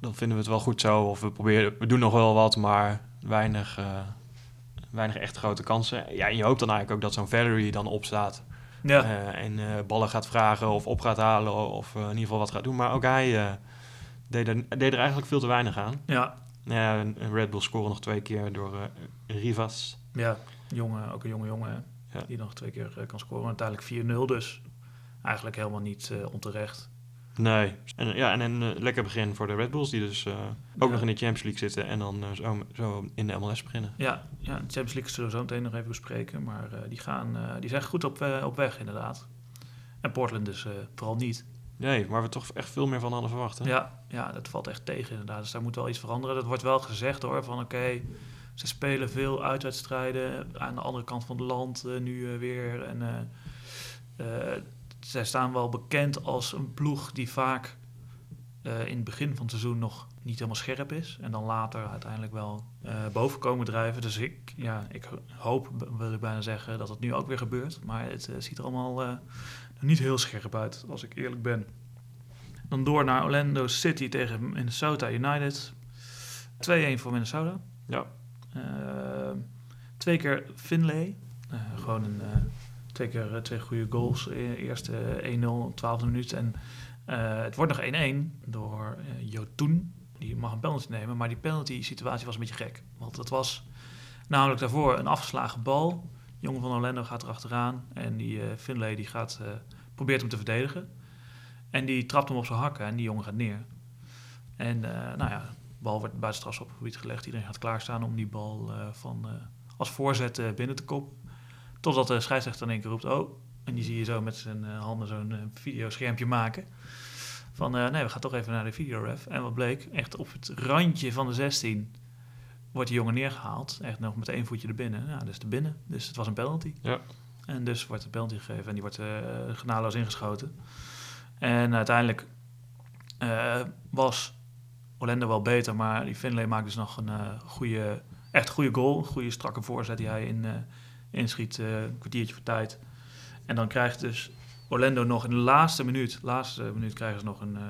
dan vinden we het wel goed zo. Of we, proberen, we doen nog wel wat, maar weinig, eh, weinig echt grote kansen. Ja, en je hoopt dan eigenlijk ook dat zo'n Valerie dan opstaat... Ja, Eh, en eh, ballen gaat vragen of op gaat halen of in ieder geval wat gaat doen. Maar ook hij deed, er, deed er eigenlijk veel te weinig aan. ja, Ja, Red Bull scoren nog twee keer door Rivas. ja. Jongen, ook een jonge jongen Ja. die nog twee keer kan scoren. Uiteindelijk 4-0 dus. Eigenlijk helemaal niet onterecht. Nee. En, ja, en een eh, lekker begin voor de Red Bulls, die dus eh, ook Ja. nog in de Champions League zitten en dan eh, zo, zo in de MLS beginnen. Ja, ja, de Champions League zullen we zo meteen nog even bespreken. Maar die, gaan, die zijn goed op, op weg, inderdaad. En Portland dus vooral niet. Nee, waar we toch echt veel meer van hadden verwacht. Hè? Ja, ja, dat valt echt tegen, inderdaad. Dus daar moet wel iets veranderen. Dat wordt wel gezegd hoor, van oké, ze spelen veel uitwedstrijden aan de andere kant van het land nu weer. En zij staan wel bekend als een ploeg die vaak eh, in het begin van het seizoen nog niet helemaal scherp is. En dan later uiteindelijk wel eh, boven komen drijven. Dus ik, ja, ik hoop, wil ik bijna zeggen, dat het nu ook weer gebeurt. Maar het eh, ziet er allemaal niet heel scherp uit, als ik eerlijk ben. Dan door naar Orlando City tegen Minnesota United. 2-1 voor Minnesota. Ja. Twee keer Finlay. Gewoon een, twee keer eh, twee goede goals. Eh, 1-0 op 12 minuten. En eh, het wordt nog 1-1 door eh Jotun. Die mag een penalty nemen. Maar die penalty situatie was een beetje gek. Want het was namelijk daarvoor een afgeslagen bal. Jongen van Orlando gaat erachteraan. En die eh Finlay die gaat, eh, probeert hem te verdedigen. En die trapt hem op zijn hakken. En die jongen gaat neer. En eh, nou ja, de bal wordt buiten strafschopgebied gelegd. Iedereen gaat klaarstaan om die bal eh, van, eh, als voorzet eh, binnen te koppen. Totdat de scheidsrechter in één keer roept, oh. En die zie je zo met zijn eh, handen zo'n eh, videoschermpje maken. Van, eh, nee, we gaan toch even naar de videoref. En wat bleek, echt op het randje van de 16 wordt die jongen neergehaald. Echt nog met één voetje erbinnen. Ja, dus de binnen. Dus het was een penalty. Ja. En dus wordt de penalty gegeven en die wordt eh genadeloos ingeschoten. En uiteindelijk was Orlando wel beter, maar die Finlay maakt dus nog een goede, echt goede goal. Een goede strakke voorzet die hij in, inschiet, eh, een kwartiertje voor tijd. En dan krijgt dus Orlando nog in de laatste minuut, laatste minuut krijgen ze nog een, eh,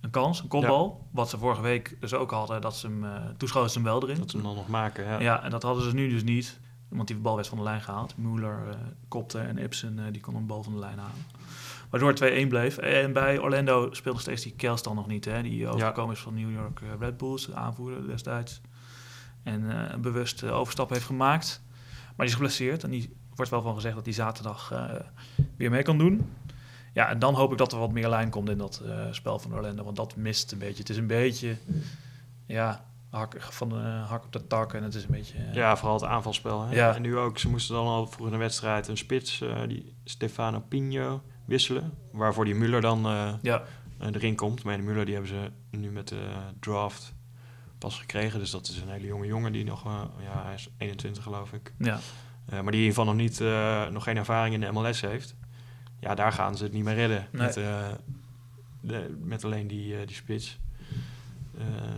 een kans, een kopbal. Wat ze vorige week dus ook hadden, dat ze hem, eh toen schoten ze hem wel erin. Dat ze hem dan nog maken. Ja. Ja, en dat hadden ze nu dus niet. Want die bal werd van de lijn gehaald. Mueller eh, kopte en Ibsen die kon een bal van de lijn halen. Waardoor het 2-1 bleef. En bij Orlando speelde steeds die Kelstan nog niet. Hè, die overgekomen is van New York Red Bulls, de aanvoerder destijds. En een bewust overstap heeft gemaakt. Maar die is geblesseerd. En die wordt wel van gezegd dat hij zaterdag eh, weer mee kan doen. Ja, en dan hoop ik dat er wat meer lijn komt in dat eh, spel van Orlando. Want dat mist een beetje. Het is een beetje, ja, hak, van de hak op de tak. En het is een beetje... eh, Ja, vooral het aanvalspel. Hè? Ja. En nu ook, ze moesten dan al vroeg in de wedstrijd een spits, eh, die Stefano Pino, wisselen. Waarvoor die Muller dan eh, ja. eh, erin komt. Maar die Muller die hebben ze nu met de draft pas gekregen. Dus dat is een hele jonge jongen die nog, eh, ja, hij is 21 geloof ik. ja. Eh, maar die in ieder geval nog, niet, eh, nog geen ervaring in de MLS heeft. Ja, daar gaan ze het niet meer redden. Nee. Met, de, met alleen die, die spits.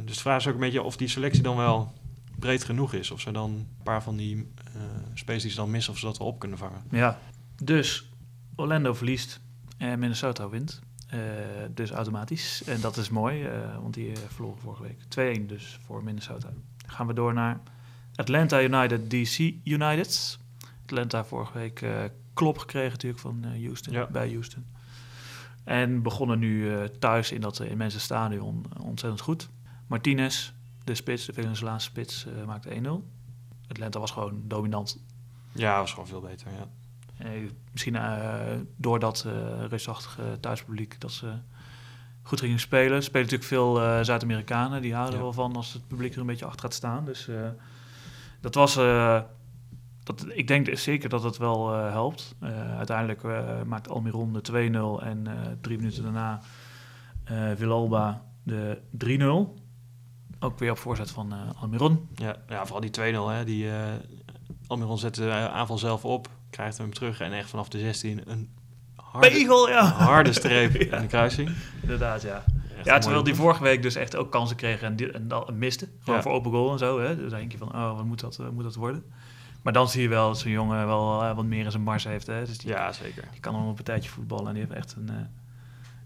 Dus de vraag is ook een beetje of die selectie dan wel breed genoeg is. Of ze dan een paar van die die ze dan missen, of ze dat wel op kunnen vangen. Ja, dus Orlando verliest en Minnesota wint. Eh, dus automatisch. En dat is mooi, eh, want die eh, verloren vorige week. 2-1 dus voor Minnesota. Dan gaan we door naar Atlanta United, DC United. Atlanta vorige week klop gekregen natuurlijk van Houston, Ja. bij Houston. En begonnen nu thuis in dat immense stadion ontzettend goed. Martinez, de spits, de Venezolaanse spits, maakte 1-0. Atlanta was gewoon dominant. Ja, was gewoon veel beter, ja. Eh, misschien eh, door dat eh reusachtige thuispubliek dat ze goed gingen spelen. Spelen natuurlijk veel Zuid-Amerikanen. Die houden Ja. er wel van als het publiek er een beetje achter gaat staan. Dus dat was... dat, ik denk zeker dat het wel helpt. Uiteindelijk maakt Almiron de 2-0 en drie minuten daarna eh Villalba de 3-0. Ook weer op voorzet van eh, Almiron. Ja, ja, vooral die 2-0, hè. Die, eh Almiron zet de aanval zelf op, krijgt hem terug en echt vanaf de 16 een harde, Pegel, ja! harde streep Ja. in de kruising. Inderdaad, ja. Echt Ja, een terwijl die vorige week dus echt ook kansen kregen en, die, en dan miste. Gewoon Ja. voor open goal en zo. Hè? Dus dan denk je van, oh, wat moet dat, eh, moet dat worden? Maar dan zie je wel dat zo'n jongen wel eh, wat meer in zijn mars heeft. Hè? Dus die, Ja, zeker. die kan nog een partijtje voetballen en die heeft echt een, eh,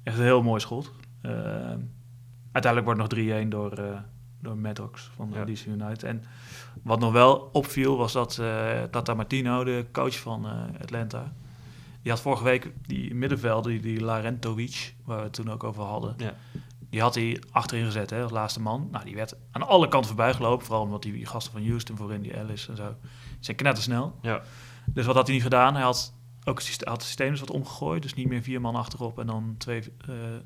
echt een heel mooi schot. Eh, uiteindelijk wordt nog 3-1 door, door Maddox van Ja. DC United. En wat nog wel opviel was dat eh, Tata Martino, de coach van eh, Atlanta... Die had vorige week die middenvelder, die, die Larentovic, waar we het toen ook over hadden... Ja. Die had hij achterin gezet hè, als laatste man. Nou, die werd aan alle kanten voorbij gelopen. Vooral omdat die gasten van Houston voorin, die Ellis en zo, die zijn knettersnel. Ja. Dus wat had hij niet gedaan? Hij had ook het systeem, had het systeem dus wat omgegooid. Dus niet meer vier man achterop en dan twee eh, eh,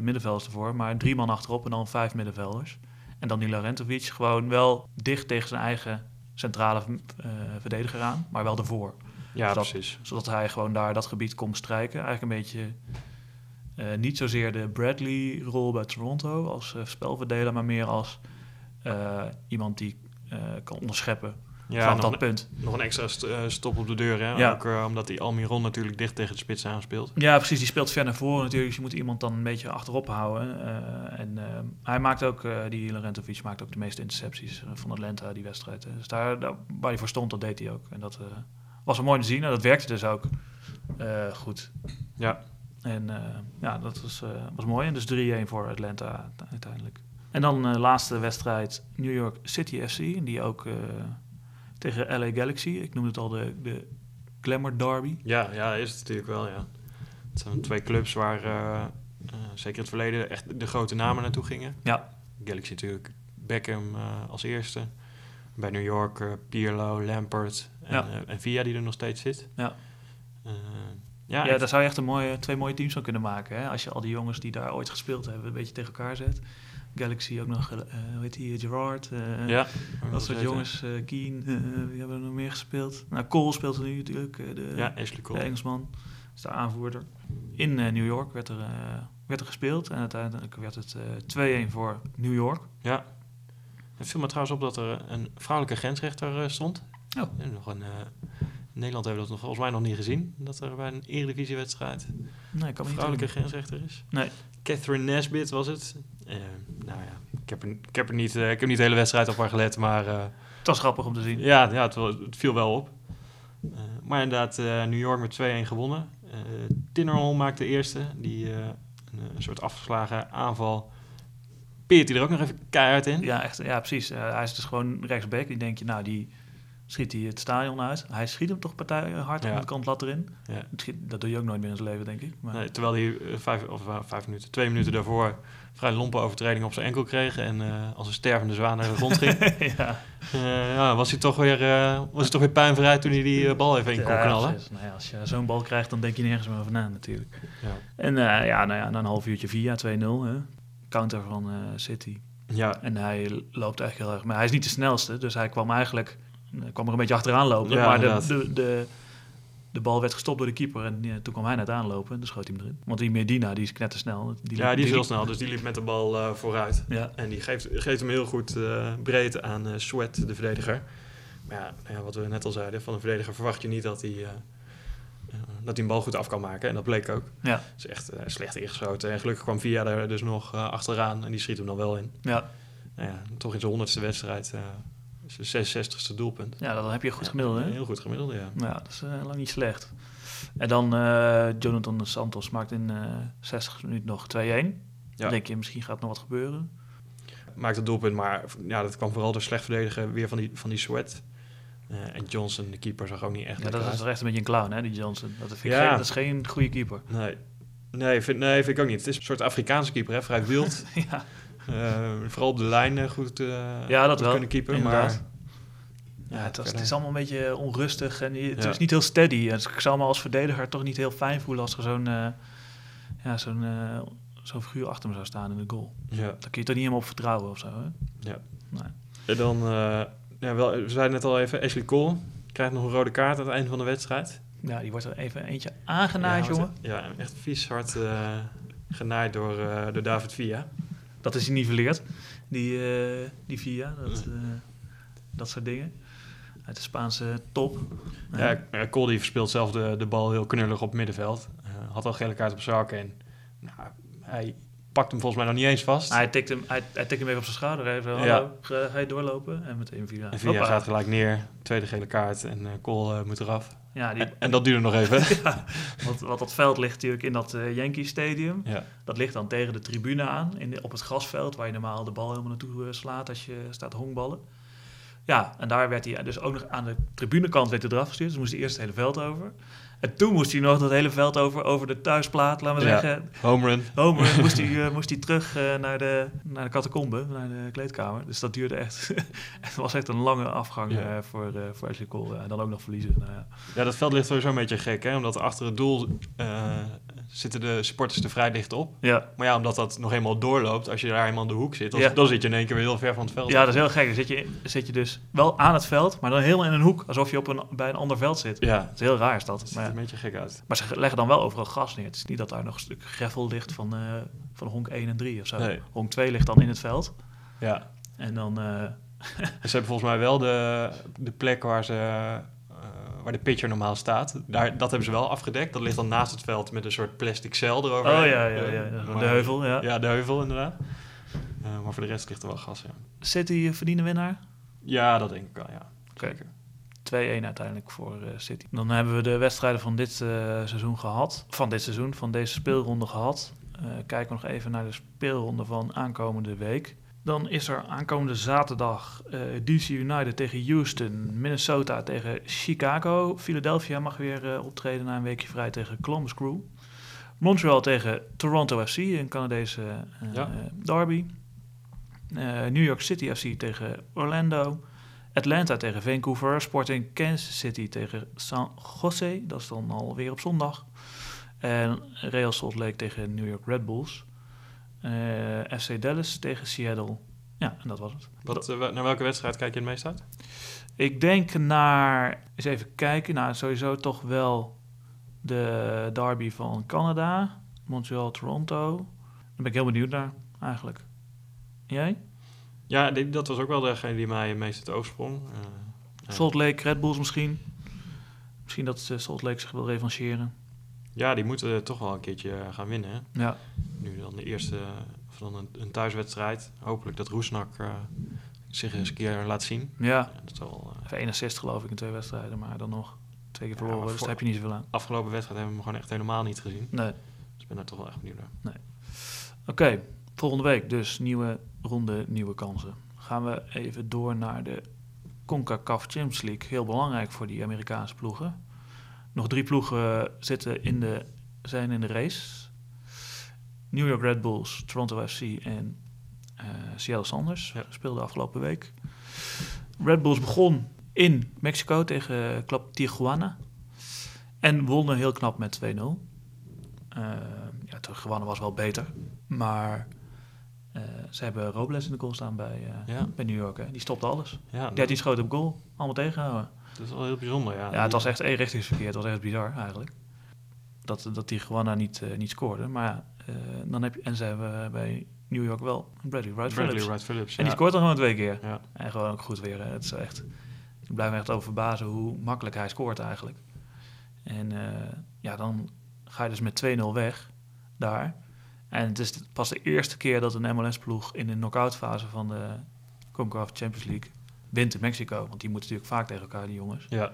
middenvelders ervoor. Maar drie man achterop en dan vijf middenvelders. En dan die Larentovic gewoon wel dicht tegen zijn eigen centrale eh, verdediger aan. Maar wel ervoor. Ja, Dat- precies. Zodat hij gewoon daar dat gebied kon strijken. Eigenlijk een beetje eh, niet zozeer de Bradley-rol bij Toronto als eh, spelverdeler, maar meer als eh, iemand die eh, kan onderscheppen vanaf nog, dat een, punt. nog een extra st- eh, stop op de deur, hè. Ja. Ook eh, omdat die Almiron natuurlijk dicht tegen de spits aanspeelt. Ja, precies. Die speelt ver naar voren natuurlijk. Dus je moet iemand dan een beetje achterop houden. Eh, en hij maakt ook, die Larentovic maakt ook de meeste intercepties van Atlanta, die wedstrijd. Dus daar, daar, waar hij voor stond, dat deed hij ook. En dat was wel mooi te zien. En dat werkte dus ook goed. Ja. En ja, dat was, was mooi. En dus 3-1 voor Atlanta uiteindelijk. En dan de laatste wedstrijd New York City FC. Die ook tegen LA Galaxy. Ik noemde het al de, de Glamour Derby. Ja, ja, is het natuurlijk wel, ja. Het zijn twee clubs waar eh, eh, zeker in het verleden echt de grote namen naartoe gingen. Ja. Galaxy natuurlijk Beckham eh, als eerste. Bij New York Pirlo, Lampert en, Ja. en Via die er nog steeds zit. Ja. Ja, Ja, daar zou je echt een mooie, twee mooie teams van kunnen maken. Hè? Als je al die jongens die daar ooit gespeeld hebben, een beetje tegen elkaar zet. Galaxy ook nog, eh hoe heet die, Gerard. eh, ja, Dat soort jongens, eh Keen, eh, wie hebben er nog meer gespeeld? Nou, Cole speelt er nu natuurlijk, eh, de, Ja, Ashley de Cole. Engelsman. is de aanvoerder. In eh, New York werd er, eh, werd er gespeeld. En uiteindelijk werd het eh 2-1 voor New York. Ja. Het viel me trouwens op dat er een vrouwelijke grensrechter eh, stond. Oh. En nog een, eh, in Nederland hebben we dat nog, volgens mij nog niet gezien. Dat er bij een eredivisiewedstrijd Nee, een vrouwelijke grensrechter is. Nee. Catherine Nesbitt was het. Eh, nou ja, ik heb er, ik heb er niet, eh, ik heb niet de hele wedstrijd op haar gelet, maar eh, Het was grappig om te zien. ja, ja het, viel wel op. Maar inderdaad, New York met 2-1 gewonnen. Tinnerholm maakte de eerste. Die een, soort afgeslagen aanval. Peert hij er ook nog even keihard in. Ja, echt, ja precies. Hij is dus gewoon rechtsback. Die denk je, nou, die schiet hij het stadion uit. Hij schiet hem toch partij hard Ja. aan de kant lat erin. Ja. Dat doe je ook nooit meer in zijn leven, denk ik. Maar, Nee, terwijl hij eh, vijf, of, eh, vijf minuten, twee minuten daarvoor vrij lompe overtreding op zijn enkel kreeg. En eh, als een stervende zwaan naar de grond ging. ja. Ja, was hij toch weer, was hij toch weer pijnvrij toen hij die bal even in kon knallen. Nou ja, als je zo'n bal krijgt, dan denk je nergens meer over na natuurlijk. Ja. En ja, nou ja, na een half uurtje via 2-0. Hè. Counter van City. Ja, En hij loopt echt heel erg. Maar hij is niet de snelste, dus hij kwam eigenlijk eh, kwam er een beetje achteraan lopen. Ja, maar de, de, de, de bal werd gestopt door de keeper. En ja, toen kwam hij net aanlopen en dan schoot hij hem erin. Want die Medina, die is knettersnel. Die ja, die is heel snel. Dus die liep met de bal eh, vooruit. Ja, En die geeft, geeft hem heel goed eh, breedte aan Sweat, de verdediger. Maar ja, nou ja, wat we net al zeiden, van een verdediger verwacht je niet dat hij, dat hij een bal goed af kan maken. En dat bleek ook. ja, is echt slecht ingeschoten. En gelukkig kwam Via er dus nog achteraan en die schiet hem dan wel in. ja. Nou ja, toch in zijn honderdste wedstrijd, zijn 66ste doelpunt. ja, dan heb je goed gemiddeld, hè? Heel goed gemiddeld, ja. Ja, dat is eh, lang niet slecht. En dan eh, Jonathan Santos maakt in eh 60 minuten nog 2-1. Dan Ja. denk je, misschien gaat nog wat gebeuren. Maakt het doelpunt, maar ja, dat kwam vooral door slecht verdedigen weer van die, van die Sweat. En Johnson, de keeper, zag ook niet echt Ja, dat is echt een beetje een clown, hè, die Johnson. Dat, vind ik Ja. geen, dat is geen goede keeper. Nee. Nee vind, nee, vind ik ook niet. Het is een soort Afrikaanse keeper, hè? vrij wild. ja, vooral op de lijn eh, goed, eh, Ja, dat goed wel, kunnen keeper. inderdaad. Maar Ja, het, was, het is allemaal een beetje onrustig en het Ja. is niet heel steady. En ik zou me als verdediger toch niet heel fijn voelen als er zo'n eh, ja, zo'n eh, zo'n figuur achter me zou staan in de goal. Ja. Daar kun je toch niet helemaal op vertrouwen of zo. Hè? Ja. Nee. En dan, eh, ja, wel, we zeiden net al even, Ashley Cole krijgt nog een rode kaart aan het einde van de wedstrijd. Ja, die wordt er even eentje aangenaaid, ja, jongen. Ja, echt vies hard eh, genaaid door, eh, door David Villa. Dat is geniveleerd, die, eh, die VIA, dat, eh, dat soort dingen. Uit de Spaanse top. Ja, die verspeelt zelf de, de bal heel knullig op het middenveld. Eh, had al gele kaart op zak en nou, hij pakt hem volgens mij nog niet eens vast. Hij tikt hem, hij, hij tikt hem even op zijn schouder. Hallo, Ja. ga, je doorlopen? En meteen Villa. en Villa Hoppa. gaat gelijk neer, tweede gele kaart en eh, Cole moet eraf. Ja, die, En, dat duurde nog even. ja, want, want dat veld ligt natuurlijk in dat eh Yankee Stadium. ja. Dat ligt dan tegen de tribune aan, in de- op het grasveld, waar je normaal de bal helemaal naartoe eh, slaat als je staat honkballen. Ja, en daar werd hij dus ook nog aan de tribunekant werd hij eraf gestuurd. Dus moest hij eerst het hele veld over. En toen moest hij nog dat hele veld over, over de thuisplaat, laten we Ja. zeggen. Home run. Homer moest hij, eh, moest hij terug eh, naar, de, naar de catacombe, naar de kleedkamer. Dus dat duurde echt... het was echt een lange afgang Ja. eh, voor, voor Ashley Cole. En dan ook nog verliezen. Nou, ja. Ja, dat veld ligt sowieso een beetje gek, hè? Omdat achter het doel zitten de supporters er vrij dicht op. Ja. Maar ja, omdat dat nog eenmaal doorloopt, als je daar eenmaal in de hoek zit, dan, Ja. dan zit je in één keer weer heel ver van het veld. ja, dat is heel gek. Dan zit je, zit je dus wel aan het veld, maar dan helemaal in een hoek. Alsof je op een, bij een ander veld zit. Ja, Dat is heel raar is dat Maar. Een beetje gek uit. maar ze leggen dan wel overal gas neer. Het is niet dat daar nog een stuk greffel ligt van, eh, van honk 1 en 3 of zo. Nee. Honk 2 ligt dan in het veld. Ja. En dan... eh, ze hebben volgens mij wel de, de plek waar, ze, eh, waar de pitcher normaal staat. Daar, dat hebben ze wel afgedekt. Dat ligt dan naast het veld met een soort plastic cel erover. oh ja, ja, ja, ja. Maar- de heuvel, ja. Ja, de heuvel inderdaad. Maar voor de rest ligt er wel gas, ja. City verdiende winnaar. Ja, dat denk ik wel, ja. Zeker. 2-1 uiteindelijk voor eh, City. Dan hebben we de wedstrijden van dit eh, seizoen gehad. Van dit seizoen, van deze speelronde gehad. Eh, kijken we nog even naar de speelronde van aankomende week. Dan is er aankomende zaterdag DC United tegen Houston, Minnesota tegen Chicago. Philadelphia mag weer optreden na een weekje vrij tegen Columbus Crew. Montreal tegen Toronto FC, een Canadese Ja. derby. New York City FC tegen Orlando. Atlanta tegen Vancouver. Sporting Kansas City tegen San Jose. Dat is dan alweer op zondag. En Real Salt Lake tegen New York Red Bulls. Eh, FC Dallas tegen Seattle. Ja, en dat was het. Wat, eh, naar welke wedstrijd kijk je het meest uit? Ik denk naar, eens even kijken, nou sowieso toch wel de derby van Canada, Montreal-Toronto. Daar ben ik heel benieuwd naar, eigenlijk. Jij? Ja, die- dat was ook wel degene die mij het meest het oog sprong. Eh. Salt Lake, Red Bulls misschien. Misschien dat eh, Salt Lake zich wil revancheren. Ja, die moeten toch wel een keertje eh, gaan winnen. Hè? Ja, Nu dan de eerste, dan een, een thuiswedstrijd. Hopelijk dat Roesnak zich eens een keer laat zien. ja. Dat zal, Even 61 geloof ik in twee wedstrijden, maar dan nog twee keer verloren. dus daar heb je niet zoveel aan. afgelopen wedstrijd hebben we hem gewoon echt helemaal niet gezien. Nee. Dus ik ben daar toch wel echt benieuwd naar. Oké, volgende week dus nieuwe ronde, nieuwe kansen. Gaan we even door naar de CONCACAF Champions League. Heel belangrijk voor die Amerikaanse ploegen. Nog drie ploegen zitten in de, zijn in de race. New York Red Bulls, Toronto FC en eh, Seattle Sanders Ja. speelden afgelopen week. Red Bulls begon in Mexico tegen Club Tijuana. En wonnen heel knap met 2-0. Eh ja, Tijuana was wel beter. Maar eh, ze hebben Robles in de goal staan bij, eh, Ja, bij New York. Hè. Die stopte alles. ja 13 schoten op goal. Allemaal tegengehouden. dat is wel heel bijzonder. Ja, Ja, het was echt eenrichtingsverkeer. Het was echt bizar eigenlijk. Dat, dat Tijuana niet, eh, niet scoorde. Maar ja, dan heb je, en ze hebben bij New York wel Bradley Wright Bradley Phillips. Wright Phillips. En die ja. scoort dan gewoon twee keer. Ja. En gewoon ook goed weer. hè. Het is echt, ik blijf me echt over verbazen hoe makkelijk hij scoort eigenlijk. En ja, dan ga je dus met 2-0 weg daar. En het is pas de eerste keer dat een MLS-ploeg in de knock-out fase van de CONCACAF Champions League wint in Mexico. Want die moeten natuurlijk vaak tegen elkaar, die jongens. Ja. Het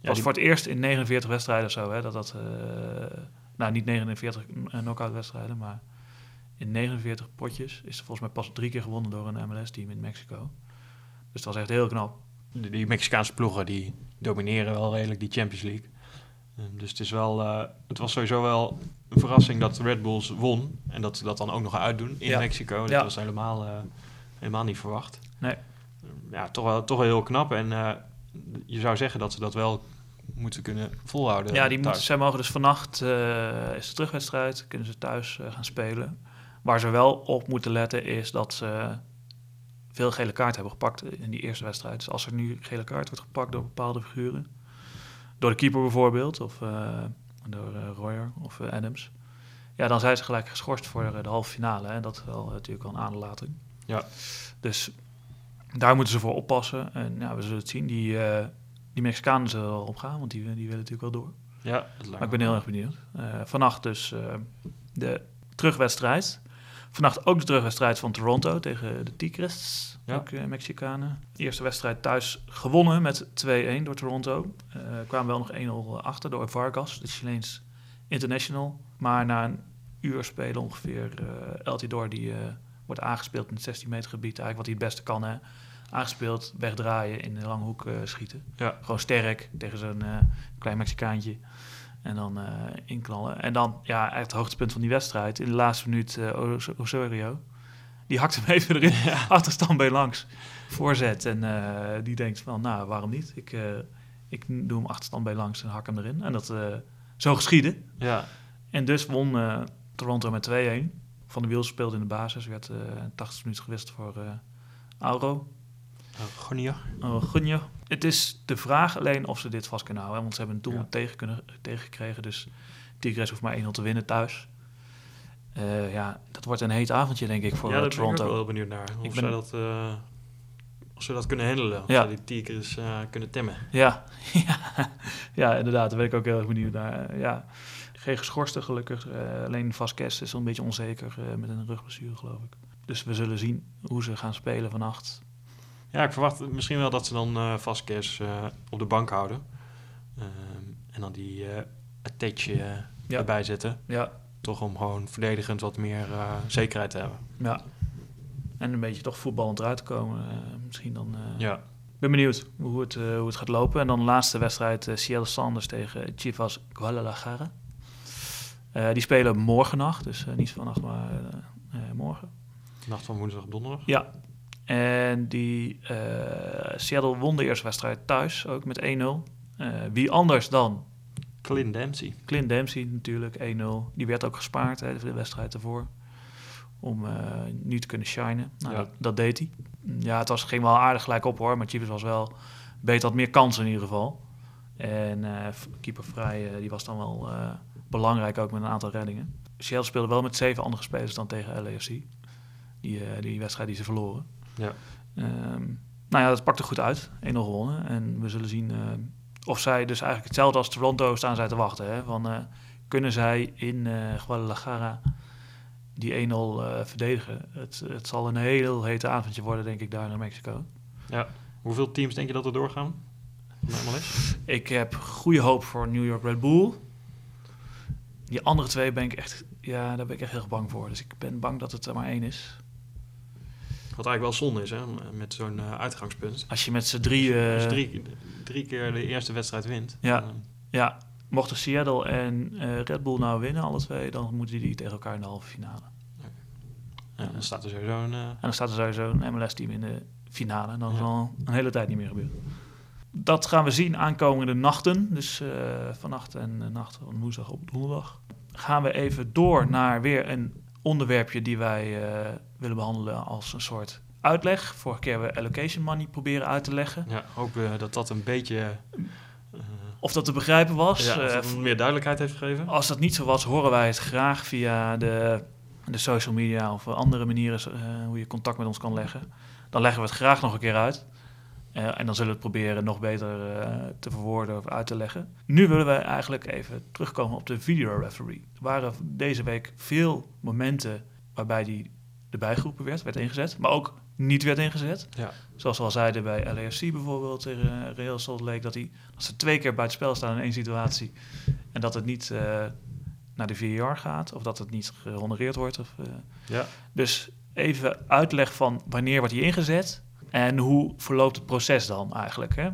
Ja, was die- voor het eerst in 49 wedstrijden of zo, hè, dat dat... eh, nou, niet 49 knock-out wedstrijden, maar in 49 potjes is er volgens mij pas drie keer gewonnen door een MLS-team in Mexico. Dus het was echt heel knap. die, die Mexicaanse ploegen die domineren wel redelijk die Champions League. Eh, dus het, is wel, eh, het was sowieso wel een verrassing dat de Red Bulls won. En dat ze dat dan ook nog uitdoen in Ja. Mexico. Dat Ja. was helemaal, eh, helemaal niet verwacht. Nee. Ja, toch, wel, toch wel heel knap. En eh, je zou zeggen dat ze dat wel moeten kunnen volhouden. Ja, die moeten, zij mogen dus vannacht, eh, is de terugwedstrijd, kunnen ze thuis gaan spelen. Waar ze wel op moeten letten is dat ze veel gele kaart hebben gepakt in die eerste wedstrijd. Dus als er nu gele kaart wordt gepakt door bepaalde figuren, door de keeper bijvoorbeeld, of door eh, Royer of eh, Adams, ja, dan zijn ze gelijk geschorst voor eh, de halve finale. En dat is wel natuurlijk al een aanlating. Ja. Dus daar moeten ze voor oppassen. En ja, we zullen het zien. Die, die Mexicanen zullen wel opgaan, want die, die willen natuurlijk wel door. Ja, Maar ik ben heel wel. erg benieuwd. Vannacht dus de terugwedstrijd. Vannacht ook de terugwedstrijd van Toronto tegen de Tigres. Ja. Ook eh, Mexicanen. De eerste wedstrijd thuis gewonnen met 2-1 door Toronto. Eh kwamen wel nog 1-0 achter door Vargas, de Chileens international. Maar na een uur spelen ongeveer eh El Tidor, die eh, wordt aangespeeld in het 16 meter gebied. Eigenlijk wat hij het beste kan, hè. Aangespeeld, wegdraaien, in de lange hoek eh, schieten. Ja. Gewoon sterk tegen zo'n eh, klein Mexicaantje. En dan eh, inknallen. En dan, ja, eigenlijk het hoogtepunt van die wedstrijd. In de laatste minuut Os- Osorio. Die hakt hem even erin. Achterstand bij langs. Voorzet. En eh, die denkt van, nou, waarom niet? Ik, ik doe hem achterstand bij langs en hak hem erin. En dat zo geschiedde. Ja, En dus won Toronto met 2-1. Van de Wiel speelde in de basis. Werd eh 80 minuten gewist voor Auro. nou, Gonier. Het is de vraag alleen of ze dit vast kunnen houden. Want ze hebben een doel Ja. tegen kunnen, tegengekregen. Dus Tigres hoeft maar 1-0 te winnen thuis. Eh, ja, dat wordt een heet avondje, denk ik, voor ja, eh, daar ben ik ook Toronto. wel benieuwd naar. Of Ik ben- dat... eh, of ze dat kunnen handelen. Of Ja. zij die Tigers eh, kunnen temmen. Ja. ja, ja, inderdaad. Daar ben ik ook heel erg benieuwd naar. Ja. Geen geschorste, gelukkig. Alleen Vasquez is een beetje onzeker met een rugblessure, geloof ik. Dus we zullen zien hoe ze gaan spelen vannacht. Ja, ik verwacht misschien wel dat ze dan Vasquez eh, op de bank houden. Ehm, en dan die Atetje Ja. erbij zetten. Ja, Toch om gewoon verdedigend wat meer zekerheid te hebben. ja. En een beetje toch voetballend eruit te komen. misschien dan... Ja, Ik ben benieuwd hoe het, hoe het gaat lopen. En dan de laatste wedstrijd, Seattle Sanders tegen Chivas Guadalajara. Die spelen morgennacht, dus eh, niet vannacht, maar morgen. nacht van woensdag op donderdag. Ja. En die eh, Seattle won de eerste wedstrijd thuis, ook met 1-0. Eh, wie anders dan Clint Dempsey. Clint Dempsey natuurlijk, 1-0. Die werd ook gespaard hè, de wedstrijd ervoor. Om eh, nu te kunnen shinen. Nou, Ja. dat, dat deed hij. Ja, het was, ging wel aardig gelijk op hoor. Maar Chivas was wel beter, had meer kansen in ieder geval. En keeper Vrij, die was dan wel belangrijk ook met een aantal reddingen. Seattle speelde wel met zeven andere spelers dan tegen LAFC. Die, die wedstrijd die ze verloren. Ja. Ehm, nou ja, dat pakte goed uit. 1-0 gewonnen. En we zullen zien eh, of zij dus eigenlijk hetzelfde als Toronto staan zij te wachten. Hè? Van, eh, kunnen zij in eh Guadalajara die 1-0 eh, verdedigen? Het, het zal een heel hete avondje worden, denk ik, daar naar Mexico. ja. Hoeveel teams denk je dat er doorgaan? Is? Ik heb goede hoop voor New York Red Bull. Die andere twee ben ik echt, ja, daar ben ik echt heel bang voor. Dus ik ben bang dat het er maar één is. Wat eigenlijk wel zonde is, hè? Met zo'n eh, uitgangspunt. Als je met z'n drie... Eh, drie, drie keer de eerste wedstrijd wint. Ja. dan, Ja, mochten Seattle en eh, Red Bull nou winnen, alle twee, dan moeten die tegen elkaar in de halve finale. ja, dan staat er sowieso een... eh, En dan staat er sowieso een MLS-team in de finale. En dan Ja. zal een hele tijd niet meer gebeuren. Dat gaan we zien aankomende nachten. Dus eh, vannacht en nacht van woensdag op donderdag. Gaan we even door naar weer een onderwerpje die wij eh, willen behandelen als een soort uitleg. Vorige keer hebben we allocation money proberen uit te leggen. ja, hopen we dat dat een beetje... eh, Of dat te begrijpen was. ja, of Eh, dat meer duidelijkheid heeft gegeven. Als dat niet zo was, horen wij het graag via de, de social media of andere manieren eh, hoe je contact met ons kan leggen. Dan leggen we het graag nog een keer uit. Eh, en dan zullen we het proberen nog beter eh, te verwoorden of uit te leggen. Nu willen we eigenlijk even terugkomen op de video referee. Er waren deze week veel momenten waarbij die erbij geroepen werd, werd ingezet, maar ook niet werd ingezet. Ja. Zoals we al zeiden bij LAFC bijvoorbeeld tegen Real Salt Lake, dat, hij, dat ze twee keer buiten spel staan in één situatie en dat het niet eh, naar de VAR gaat of dat het niet gehonoreerd wordt. Of, eh. Ja. Dus even uitleg van wanneer wordt hij ingezet en hoe verloopt het proces dan eigenlijk. Hè?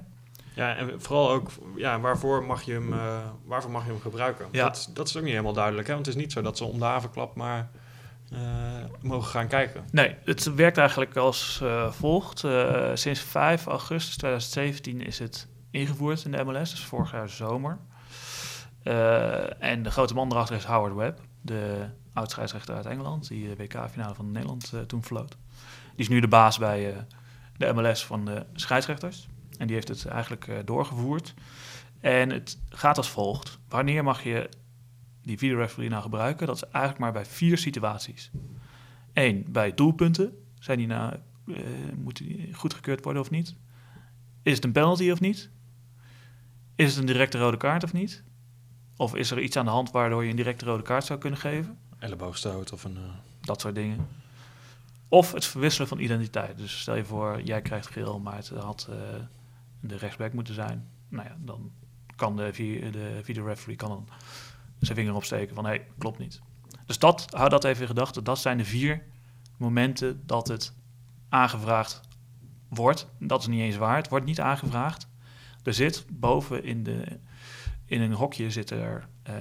Ja, en vooral ook, ja, waarvoor mag je hem, eh, waarvoor mag je hem gebruiken? Ja. Dat, dat is ook niet helemaal duidelijk, hè? Want het is niet zo dat ze om de havenklap maar eh, mogen gaan kijken? Nee, het werkt eigenlijk als eh, volgt. Sinds 5 augustus 2017 is het ingevoerd in de MLS, dus vorig jaar zomer. En de grote man erachter is Howard Webb, de oud-scheidsrechter uit Engeland, die de WK-finale van Nederland toen floot. Die is nu de baas bij de MLS van de scheidsrechters. En die heeft het eigenlijk eh, doorgevoerd. En het gaat als volgt. Wanneer mag je die videoreferee nou gebruiken? Dat is eigenlijk maar bij vier situaties. Eén, bij doelpunten. Zijn die nou, eh, moeten die goedgekeurd worden of niet? Is het een penalty of niet? Is het een directe rode kaart of niet? Of is er iets aan de hand waardoor je een directe rode kaart zou kunnen geven? Elleboogstoot of een... eh, Dat soort dingen. Of het verwisselen van identiteit. Dus stel je voor, jij krijgt geel, maar het had eh, de rechtsback moeten zijn. Nou ja, dan kan de, de videoreferee kan dan zijn vinger opsteken van hé, hey, klopt niet. Dus dat, hou dat even in gedachten. Dat zijn de vier momenten dat het aangevraagd wordt. Dat is niet eens waar. Het wordt niet aangevraagd. Er zit boven in, de, in een hokje zitten er eh,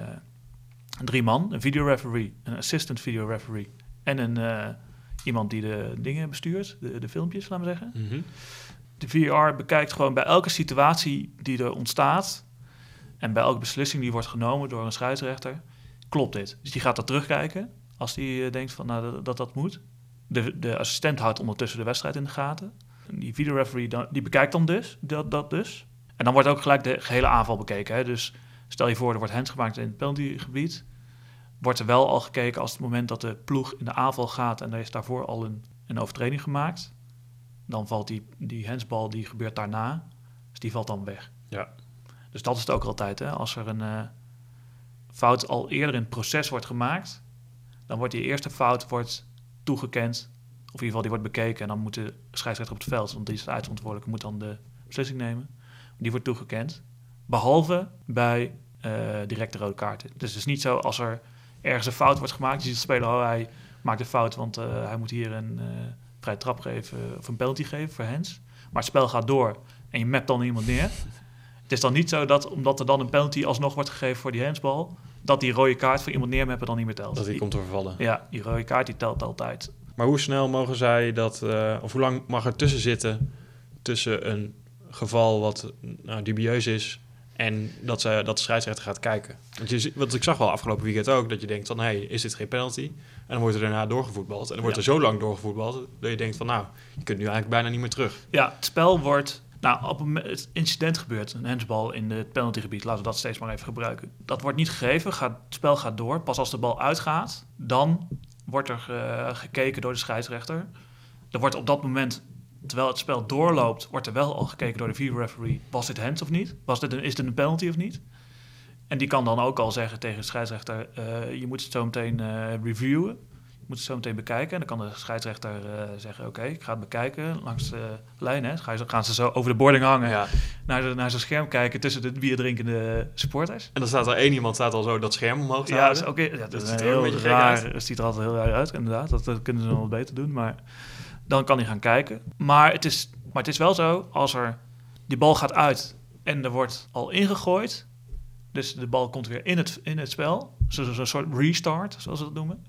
drie man. Een videoreferee, een assistant videoreferee en een, eh, iemand die de dingen bestuurt, de, de filmpjes, laten we zeggen. mhm. De VR bekijkt gewoon bij elke situatie die er ontstaat en bij elke beslissing die wordt genomen door een scheidsrechter, klopt dit. Dus die gaat dat terugkijken als die eh, denkt van, nou, dat, dat dat moet. De, de assistent houdt ondertussen de wedstrijd in de gaten. En Die videoreferee dan, die bekijkt dan dus dat, dat dus. En dan wordt ook gelijk de gehele aanval bekeken. Hè? Dus stel je voor, er wordt hands gemaakt in het penaltygebied. Wordt er wel al gekeken als het moment dat de ploeg in de aanval gaat en er is daarvoor al een, een overtreding gemaakt. Dan valt die, die handsbal, die gebeurt daarna. Dus die valt dan weg. Ja. Dus dat is het ook altijd. Hè? Als er een eh, fout al eerder in het proces wordt gemaakt, dan wordt die eerste fout wordt toegekend. Of in ieder geval die wordt bekeken. En dan moet de scheidsrechter op het veld, want die is de eindverantwoordelijke, moet dan de beslissing nemen. Die wordt toegekend. Behalve bij eh, directe rode kaarten. Dus het is niet zo als er ergens een fout wordt gemaakt. Je ziet de speler, oh, hij maakt een fout, want eh, hij moet hier een eh vrije trap geven of een penalty geven voor hands. Maar het spel gaat door en je mapt dan iemand neer. Het is dan niet zo dat, omdat er dan een penalty alsnog wordt gegeven voor die handsbal, dat die rode kaart voor iemand neermappen dan niet meer telt. Dat die komt te vervallen. Ja, die rode kaart die telt altijd. Maar hoe snel mogen zij dat, eh, of hoe lang mag er tussen zitten tussen een geval wat nou, dubieus is en dat, ze, dat de scheidsrechter gaat kijken? Want, je, want ik zag wel afgelopen weekend ook dat je denkt van, hé, hey, is dit geen penalty? En dan wordt er daarna doorgevoetbald. En dan wordt Ja. er zo lang doorgevoetbald dat je denkt van, nou, je kunt nu eigenlijk bijna niet meer terug. Ja, het spel wordt. Nou, op een het incident gebeurt, een handsbal in het penaltygebied, laten we dat steeds maar even gebruiken. Dat wordt niet gegeven, gaat, het spel gaat door. Pas als de bal uitgaat, dan wordt er eh, gekeken door de scheidsrechter. Er wordt op dat moment, terwijl het spel doorloopt, wordt er wel al gekeken door de videoreferee. Was dit hands of niet? Was dit een, is dit een penalty of niet? En die kan dan ook al zeggen tegen de scheidsrechter, eh, je moet het zo meteen eh, reviewen. Je moet het zo meteen bekijken. En dan kan de scheidsrechter eh, zeggen, oké, ik ga het bekijken langs de lijn. Hè. Ga je- gaan ze zo over de boarding hangen, Ja. naar, de, naar zijn scherm kijken tussen de bierdrinkende supporters. En dan staat er één iemand staat al zo dat scherm omhoog te Ja, is houden. ook, ja, dat Dat is heel raar. Het ziet er altijd heel raar uit, inderdaad. Dat, dat kunnen ze nog wel beter doen, maar dan kan hij gaan kijken. Maar het is, maar het is wel zo, als er die bal gaat uit en er wordt al ingegooid, dus de bal komt weer in het, in het spel, zo'n zo, soort restart, zoals ze dat noemen,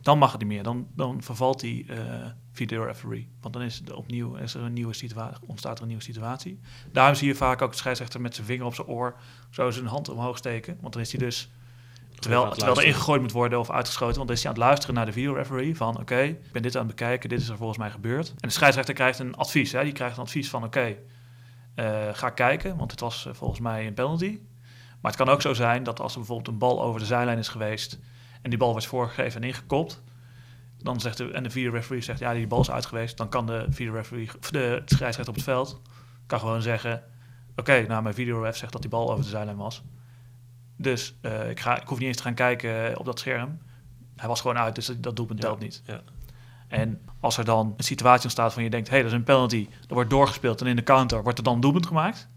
dan mag het niet meer. Dan, dan vervalt die eh video referee. Want dan is, het opnieuw, is er een nieuwe situatie, ontstaat er een nieuwe situatie. Daarom zie je vaak ook de scheidsrechter met zijn vinger op zijn oor zo zijn hand omhoog steken. Want dan is hij dus Terwijl, terwijl er ingegooid moet worden of uitgeschoten. Want dan is hij aan het luisteren naar de videoreferee. Van oké, ik ben dit aan het bekijken. Dit is er volgens mij gebeurd. En de scheidsrechter krijgt een advies. Hè? Die krijgt een advies van oké, eh, ga kijken. Want het was eh, volgens mij een penalty. Maar het kan ook zo zijn dat als er bijvoorbeeld een bal over de zijlijn is geweest. En die bal wordt voorgegeven en ingekopt. Dan zegt de, en de videoreferee zegt ja, die bal is uit geweest. Dan kan de videoreferee, of de scheidsrechter op het veld, kan gewoon zeggen... Oké, nou mijn videoref zegt dat die bal over de zijlijn was. Dus eh, ik, ga, ik hoef niet eens te gaan kijken op dat scherm. Hij was gewoon uit, dus dat, dat doelpunt Ja, telt niet. ja. En als er dan een situatie ontstaat van je denkt... hé, hey, dat is een penalty, er wordt doorgespeeld... en in de counter wordt er dan een doelpunt gemaakt.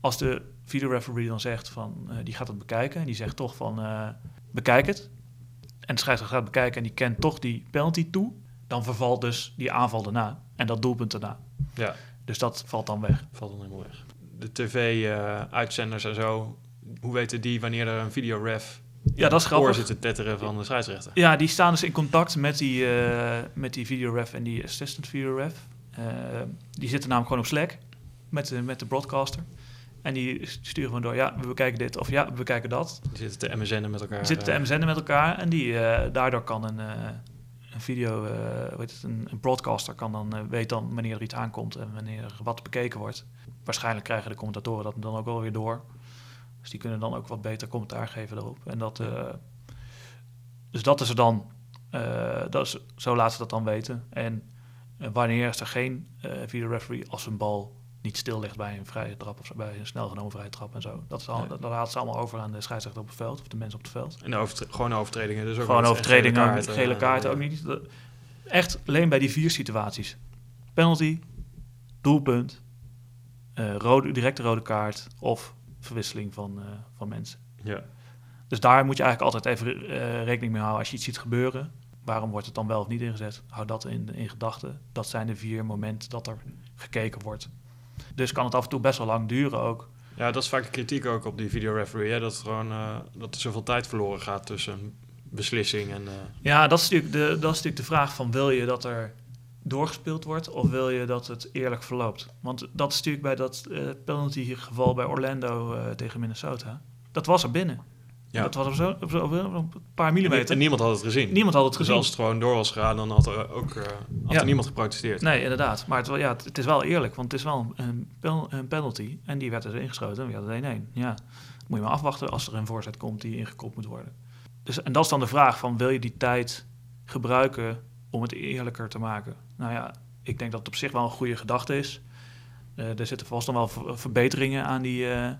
Als de videoreferee dan zegt van... eh, die gaat het bekijken en die zegt toch van... eh, bekijk het. En de scheidsrechter gaat bekijken en die kent toch die penalty toe... dan vervalt dus die aanval daarna. En dat doelpunt daarna. Ja, Dus dat valt dan weg. valt dan helemaal weg. De tv-uitzenders en zo, hoe weten die wanneer er een videoref Ja, dat is grappig. zit te tetteren van de scheidsrechter. Ja, die staan dus in contact met die, eh, met die videoref en die assistant videoref. Eh die zitten namelijk gewoon op Slack met de, met de broadcaster. En die sturen gewoon door, ja, we bekijken dit of ja, we bekijken dat. Die zitten te MSN'en met elkaar. Die zitten te eh, MSN'en met elkaar en die, daardoor kan een, een video, weet het, een, een broadcaster kan dan, weet dan wanneer er iets aankomt en wanneer er wat bekeken wordt. Waarschijnlijk krijgen de commentatoren dat dan ook wel weer door. Dus die kunnen dan ook wat beter commentaar geven daarop. En dat, eh, dus dat is er dan, eh, dat is, zo laten ze dat dan weten. En eh, wanneer is er geen video referee als een bal niet stil ligt bij een vrije trap of bij een snel genomen vrije trap en zo. Dat, is al, Nee. dat, ze allemaal over aan de scheidsrechter op het veld of de mensen op het veld. En overtre- gewoon overtredingen. Dus ook Gewoon overtredingen, gele gele, kaarten, kaarten eh, ook niet. Echt alleen bij die vier situaties. Penalty, doelpunt, rode, directe rode kaart of verwisseling van, eh, van mensen. Ja. Dus daar moet je eigenlijk altijd even eh, rekening mee houden als je iets ziet gebeuren. Waarom wordt het dan wel of niet ingezet? Hou dat in, in gedachten. Dat zijn de vier momenten dat er gekeken wordt. Dus kan het af en toe best wel lang duren ook. ja, dat is vaak de kritiek ook op die videoreferee. Hè? Dat, het gewoon, eh, dat er zoveel tijd verloren gaat tussen beslissing en... Ja, dat is, natuurlijk de, dat is natuurlijk de vraag van wil je dat er doorgespeeld wordt of wil je dat het eerlijk verloopt? Want dat is natuurlijk bij dat eh penalty geval bij Orlando eh, tegen Minnesota. Dat was er binnen. Ja. Dat was er zo, op, zo- op een paar en millimeter. niemand had het gezien. Niemand had het Dus gezien. als het gewoon door was gegaan, dan had er ook eh, had Ja. er niemand geprotesteerd. Nee, inderdaad. Maar het, ja, het, het is wel eerlijk, want het is wel een, een penalty. En die werd dus ingeschoten en we hadden 1-1. Ja, moet je maar afwachten als er een voorzet komt die ingekopt moet worden. Dus, en dat is dan de vraag van, wil je die tijd gebruiken om het eerlijker te maken? Nou ja, ik denk dat het op zich wel een goede gedachte is. Eh, er zitten vast nog wel ver- verbeteringen aan die, eh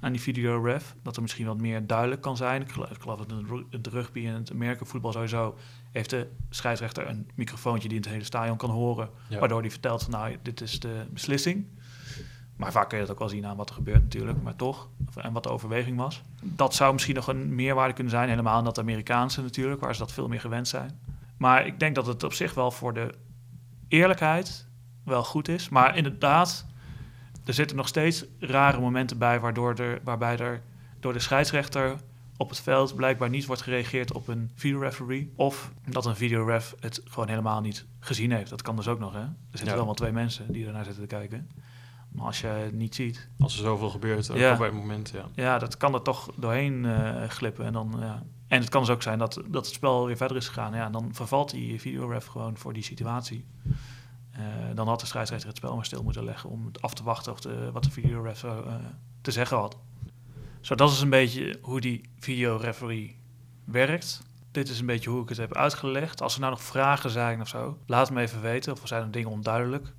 aan die videoref. Dat er misschien wat meer duidelijk kan zijn. Ik geloof, ik geloof dat in het ru- het rugby en het American voetbal sowieso... heeft de scheidsrechter een microfoontje die in het hele stadion kan horen... Ja. waardoor hij vertelt van nou, dit is de beslissing. Maar vaak kun je dat ook wel zien aan wat er gebeurt natuurlijk, maar toch. En wat de overweging was. Dat zou misschien nog een meerwaarde kunnen zijn, helemaal in dat Amerikaanse natuurlijk, waar ze dat veel meer gewend zijn. Maar ik denk dat het op zich wel voor de eerlijkheid wel goed is. Maar inderdaad, er zitten nog steeds rare momenten bij, waardoor er, waarbij er door de scheidsrechter op het veld blijkbaar niet wordt gereageerd op een videoreferee. Of dat een videoref het gewoon helemaal niet gezien heeft. Dat kan dus ook nog, hè? Er zitten Ja. wel twee mensen die ernaar zitten te kijken. Maar als je het niet ziet, Als er zoveel gebeurt, ook Ja. op een moment, ja. ja, dat kan er toch doorheen eh, glippen. En, dan, ja. En het kan dus ook zijn dat, dat het spel weer verder is gegaan. Ja, dan vervalt die videoref gewoon voor die situatie. Eh, dan had de scheidsrechter het spel maar stil moeten leggen om af te wachten of de, wat de videoref eh, te zeggen had. Zo, dat is een beetje hoe die videoreferee werkt. Dit is een beetje hoe ik het heb uitgelegd. Als er nou nog vragen zijn of zo, laat me even weten. Of er zijn er dingen onduidelijk.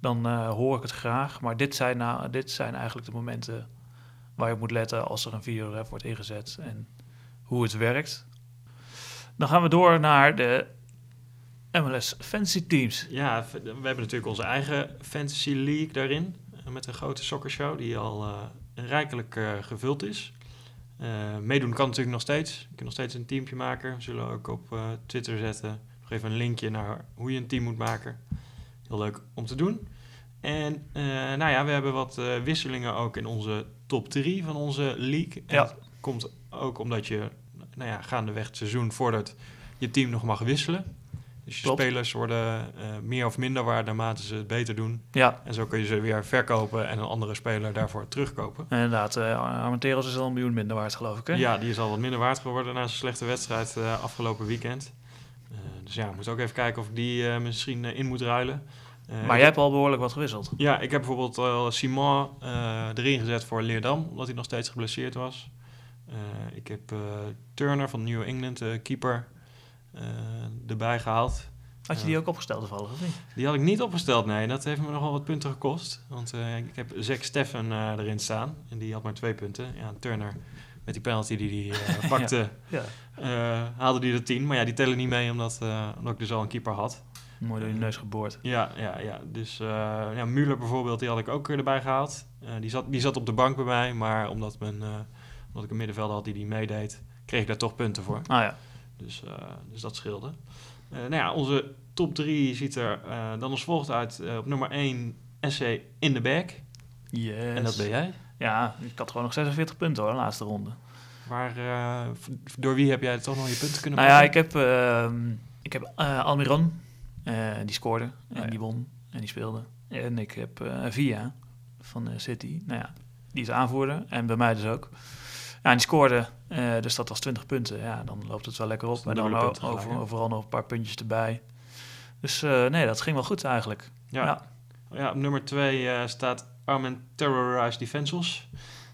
Dan eh, hoor ik het graag. Maar dit zijn, nou, dit zijn eigenlijk de momenten waar je op moet letten als er een videoref wordt ingezet en hoe het werkt. Dan gaan we door naar de MLS Fantasy Teams. Ja, we hebben natuurlijk onze eigen Fantasy League daarin. eh, Met een grote soccershow die al eh, rijkelijk eh, gevuld is. Meedoen kan natuurlijk nog steeds. Je kunt nog steeds een teampje maken. We zullen ook op Twitter zetten. Nog even een linkje naar hoe je een team moet maken. Heel leuk om te doen. En nou ja, we hebben wat wisselingen ook in onze top 3 van onze league. En Ja. dat komt ook omdat je nou ja, gaandeweg het seizoen voordat je team nog mag wisselen. Dus je Klopt. spelers worden eh, meer of minder waard naarmate ze het beter doen. Ja, En zo kun je ze weer verkopen en een andere speler daarvoor terugkopen. inderdaad. eh Armenteros is al een miljoen minder waard, geloof ik. Hè? Ja, die is al wat minder waard geworden na zijn slechte wedstrijd eh, afgelopen weekend. Dus ja, moet ook even kijken of ik die misschien in moet ruilen. Maar jij hebt al behoorlijk wat gewisseld. Ja, ik heb bijvoorbeeld al Simon erin gezet voor Leerdam, omdat hij nog steeds geblesseerd was. Eh, ik heb eh, Turner van New England, de keeper, eh, erbij gehaald. Had je die ook opgesteld toevallig, of niet? Die had ik niet opgesteld, nee. Dat heeft me nogal wat punten gekost. Want eh, ik heb Zack Steffen eh, erin staan. En die had maar twee punten. Ja, Turner, met die penalty die hij eh, pakte, Ja. eh, haalde hij de tien. Maar ja, die tellen niet mee, omdat, eh, omdat ik dus al een keeper had. Mooi door je neus geboord. Ja, ja, ja. Dus uh, ja, Müller bijvoorbeeld, die had ik ook erbij gehaald. Uh, die, zat, die zat op de bank bij mij, maar omdat, mijn, uh, omdat ik een middenvelder had die die meedeed, kreeg ik daar toch punten voor. Ah ja. Dus, uh, dus dat scheelde. Uh, nou ja, onze top 3 ziet er uh, dan als volgt uit. Uh, op nummer 1 SC in de back. Yes. En dat ben jij? Ja, ik had gewoon nog 46 punten hoor, de laatste ronde. Waar, eh, v- door wie heb jij toch nog je punten kunnen Nou ja, ik heb, ehm, ik heb eh, Almiron, eh, die scoorde en Oh ja. die won en die speelde. En ik heb eh, Via van eh, City, nou ja, die is aanvoerder en bij mij dus ook. Ja, en die scoorde, eh, dus dat was 20 punten. Ja, dan loopt het wel lekker op. En dan gelijk, over, overal nog een paar puntjes erbij. Dus eh, nee, dat ging wel goed eigenlijk. Ja. ja. Ja, op nummer 2 staat Armen Terrorized Defensals.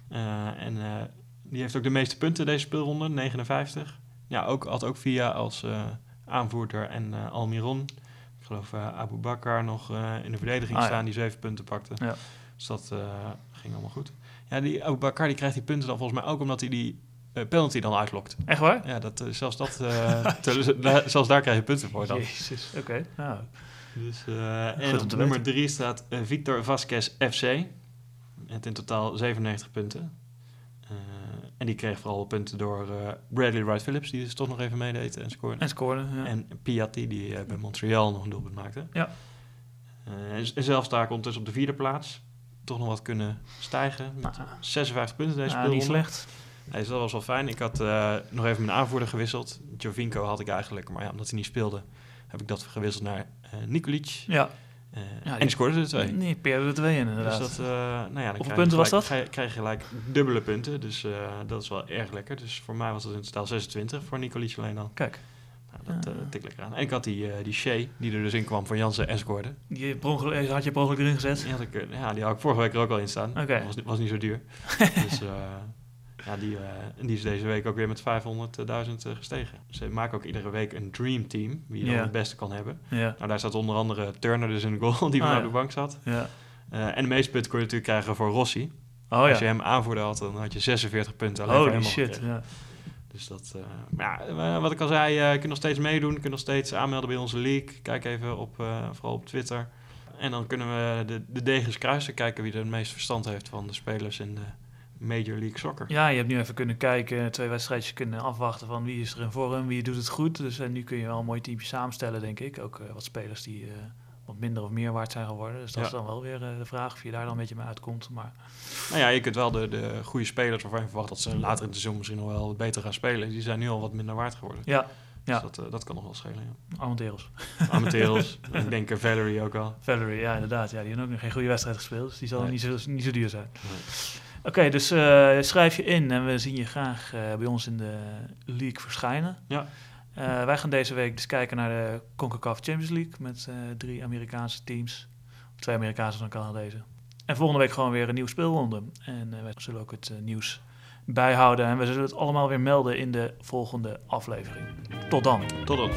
Eh, en eh, die heeft ook de meeste punten deze speelronde, 59. Ja, ook, had ook Via als eh, aanvoerder en eh, Almiron. Ik geloof eh Abu Bakar nog eh, in de verdediging Ah, ja. staan, die zeven punten pakte. Ja. Dus dat eh, ging allemaal goed. Ja, die Abu Bakar die krijgt die punten dan volgens mij ook omdat hij die eh, penalty dan uitlokt. Echt waar? Ja, dat, eh, zelfs, dat, eh, te- zelfs daar krijg je punten voor dan. Jezus, oké. Nou, Dus, en op nummer weten. 3 staat Victor Vasquez FC. Met in totaal 97 punten. En die kreeg vooral punten door Bradley Wright Phillips, die dus toch nog even meedeed en scoorde. en scoorde. Ja. En Piatti, die bij Montreal nog een doelpunt maakte. Ja. En, en zelf sta ik ondertussen op de vierde plaats. Toch nog wat kunnen stijgen. Met Nou, 56 punten deze ja, niet slecht. Nee, dus dat was wel fijn. Ik had eh, nog even mijn aanvoerder gewisseld. Jovinko had ik eigenlijk, maar ja, omdat hij niet speelde, heb ik dat gewisseld naar eh Nikolic. Ja, Eh, Ja, en die- scoorde er twee. nee, Peer er twee in inderdaad. Dus dat, nou ja, dan je punten was dat? Krijg je gelijk dubbele punten, dus dat is wel erg lekker. Dus voor mij was dat in totaal 26, voor Nicolic alleen dan. Kijk, Nou, dat eh tik lekker aan. En ik had die, eh die Shea, die er dus in kwam van Jansen en scoorde. die per had je per ongeluk erin gezet. Die had, ik, eh, ja, die had ik vorige week er ook al in staan. Oké. Was, niet- was niet zo duur. dus eh, ja, die, eh, die is deze week ook weer met 500.000 eh, gestegen. Ze maken ook iedere week een dream team, wie je dan het beste kan hebben. Nou, daar staat onder andere Turner dus in de goal, die Ah, van ja. op de bank zat. ja. Eh, en de meeste punten kon je natuurlijk krijgen voor Rossi. Oh Als je hem aanvoerder had, dan had je 46 punten alleen voor Holy hem al shit. Ja. Dus dat, eh, maar ja, eh, wat ik al zei, eh, je kunt nog steeds meedoen. Je kunt nog steeds aanmelden bij onze league. Kijk even op, vooral op Twitter. En dan kunnen we de, de degens kruisen. Kijken wie er het meest verstand heeft van de spelers in de Major League Soccer. ja, je hebt nu even kunnen kijken, twee wedstrijdjes kunnen afwachten van wie is er in vorm, wie doet het goed. Dus en nu kun je wel een mooi teamje samenstellen, denk ik. Ook wat spelers die wat minder of meer waard zijn geworden. Dus dat Ja. is dan wel weer eh, de vraag of je daar dan een beetje mee uitkomt. Maar Nou ja, je kunt wel de, de goede spelers waarvan je verwacht dat ze later in het seizoen misschien nog wel beter gaan spelen. Die zijn nu al wat minder waard geworden. ja, ja. Dus dat, eh, dat kan nog wel schelen. Ja. Amateurs, ik denk eh, Valerie ook al. Valerie, ja inderdaad. Ja, die heeft ook nog geen goede wedstrijd gespeeld. Dus die zal Nee. niet, zo, niet zo duur zijn. Nee. Oké, dus schrijf je in en we zien je graag bij ons in de league verschijnen. Ja. Eh, wij gaan deze week dus kijken naar de CONCACAF Champions League met eh, drie Amerikaanse teams. Twee Amerikaanse en Canadezen. En volgende week gewoon weer een nieuwe speelronde. En eh, wij zullen ook het nieuws bijhouden. En we zullen het allemaal weer melden in de volgende aflevering. Tot dan. Tot dan.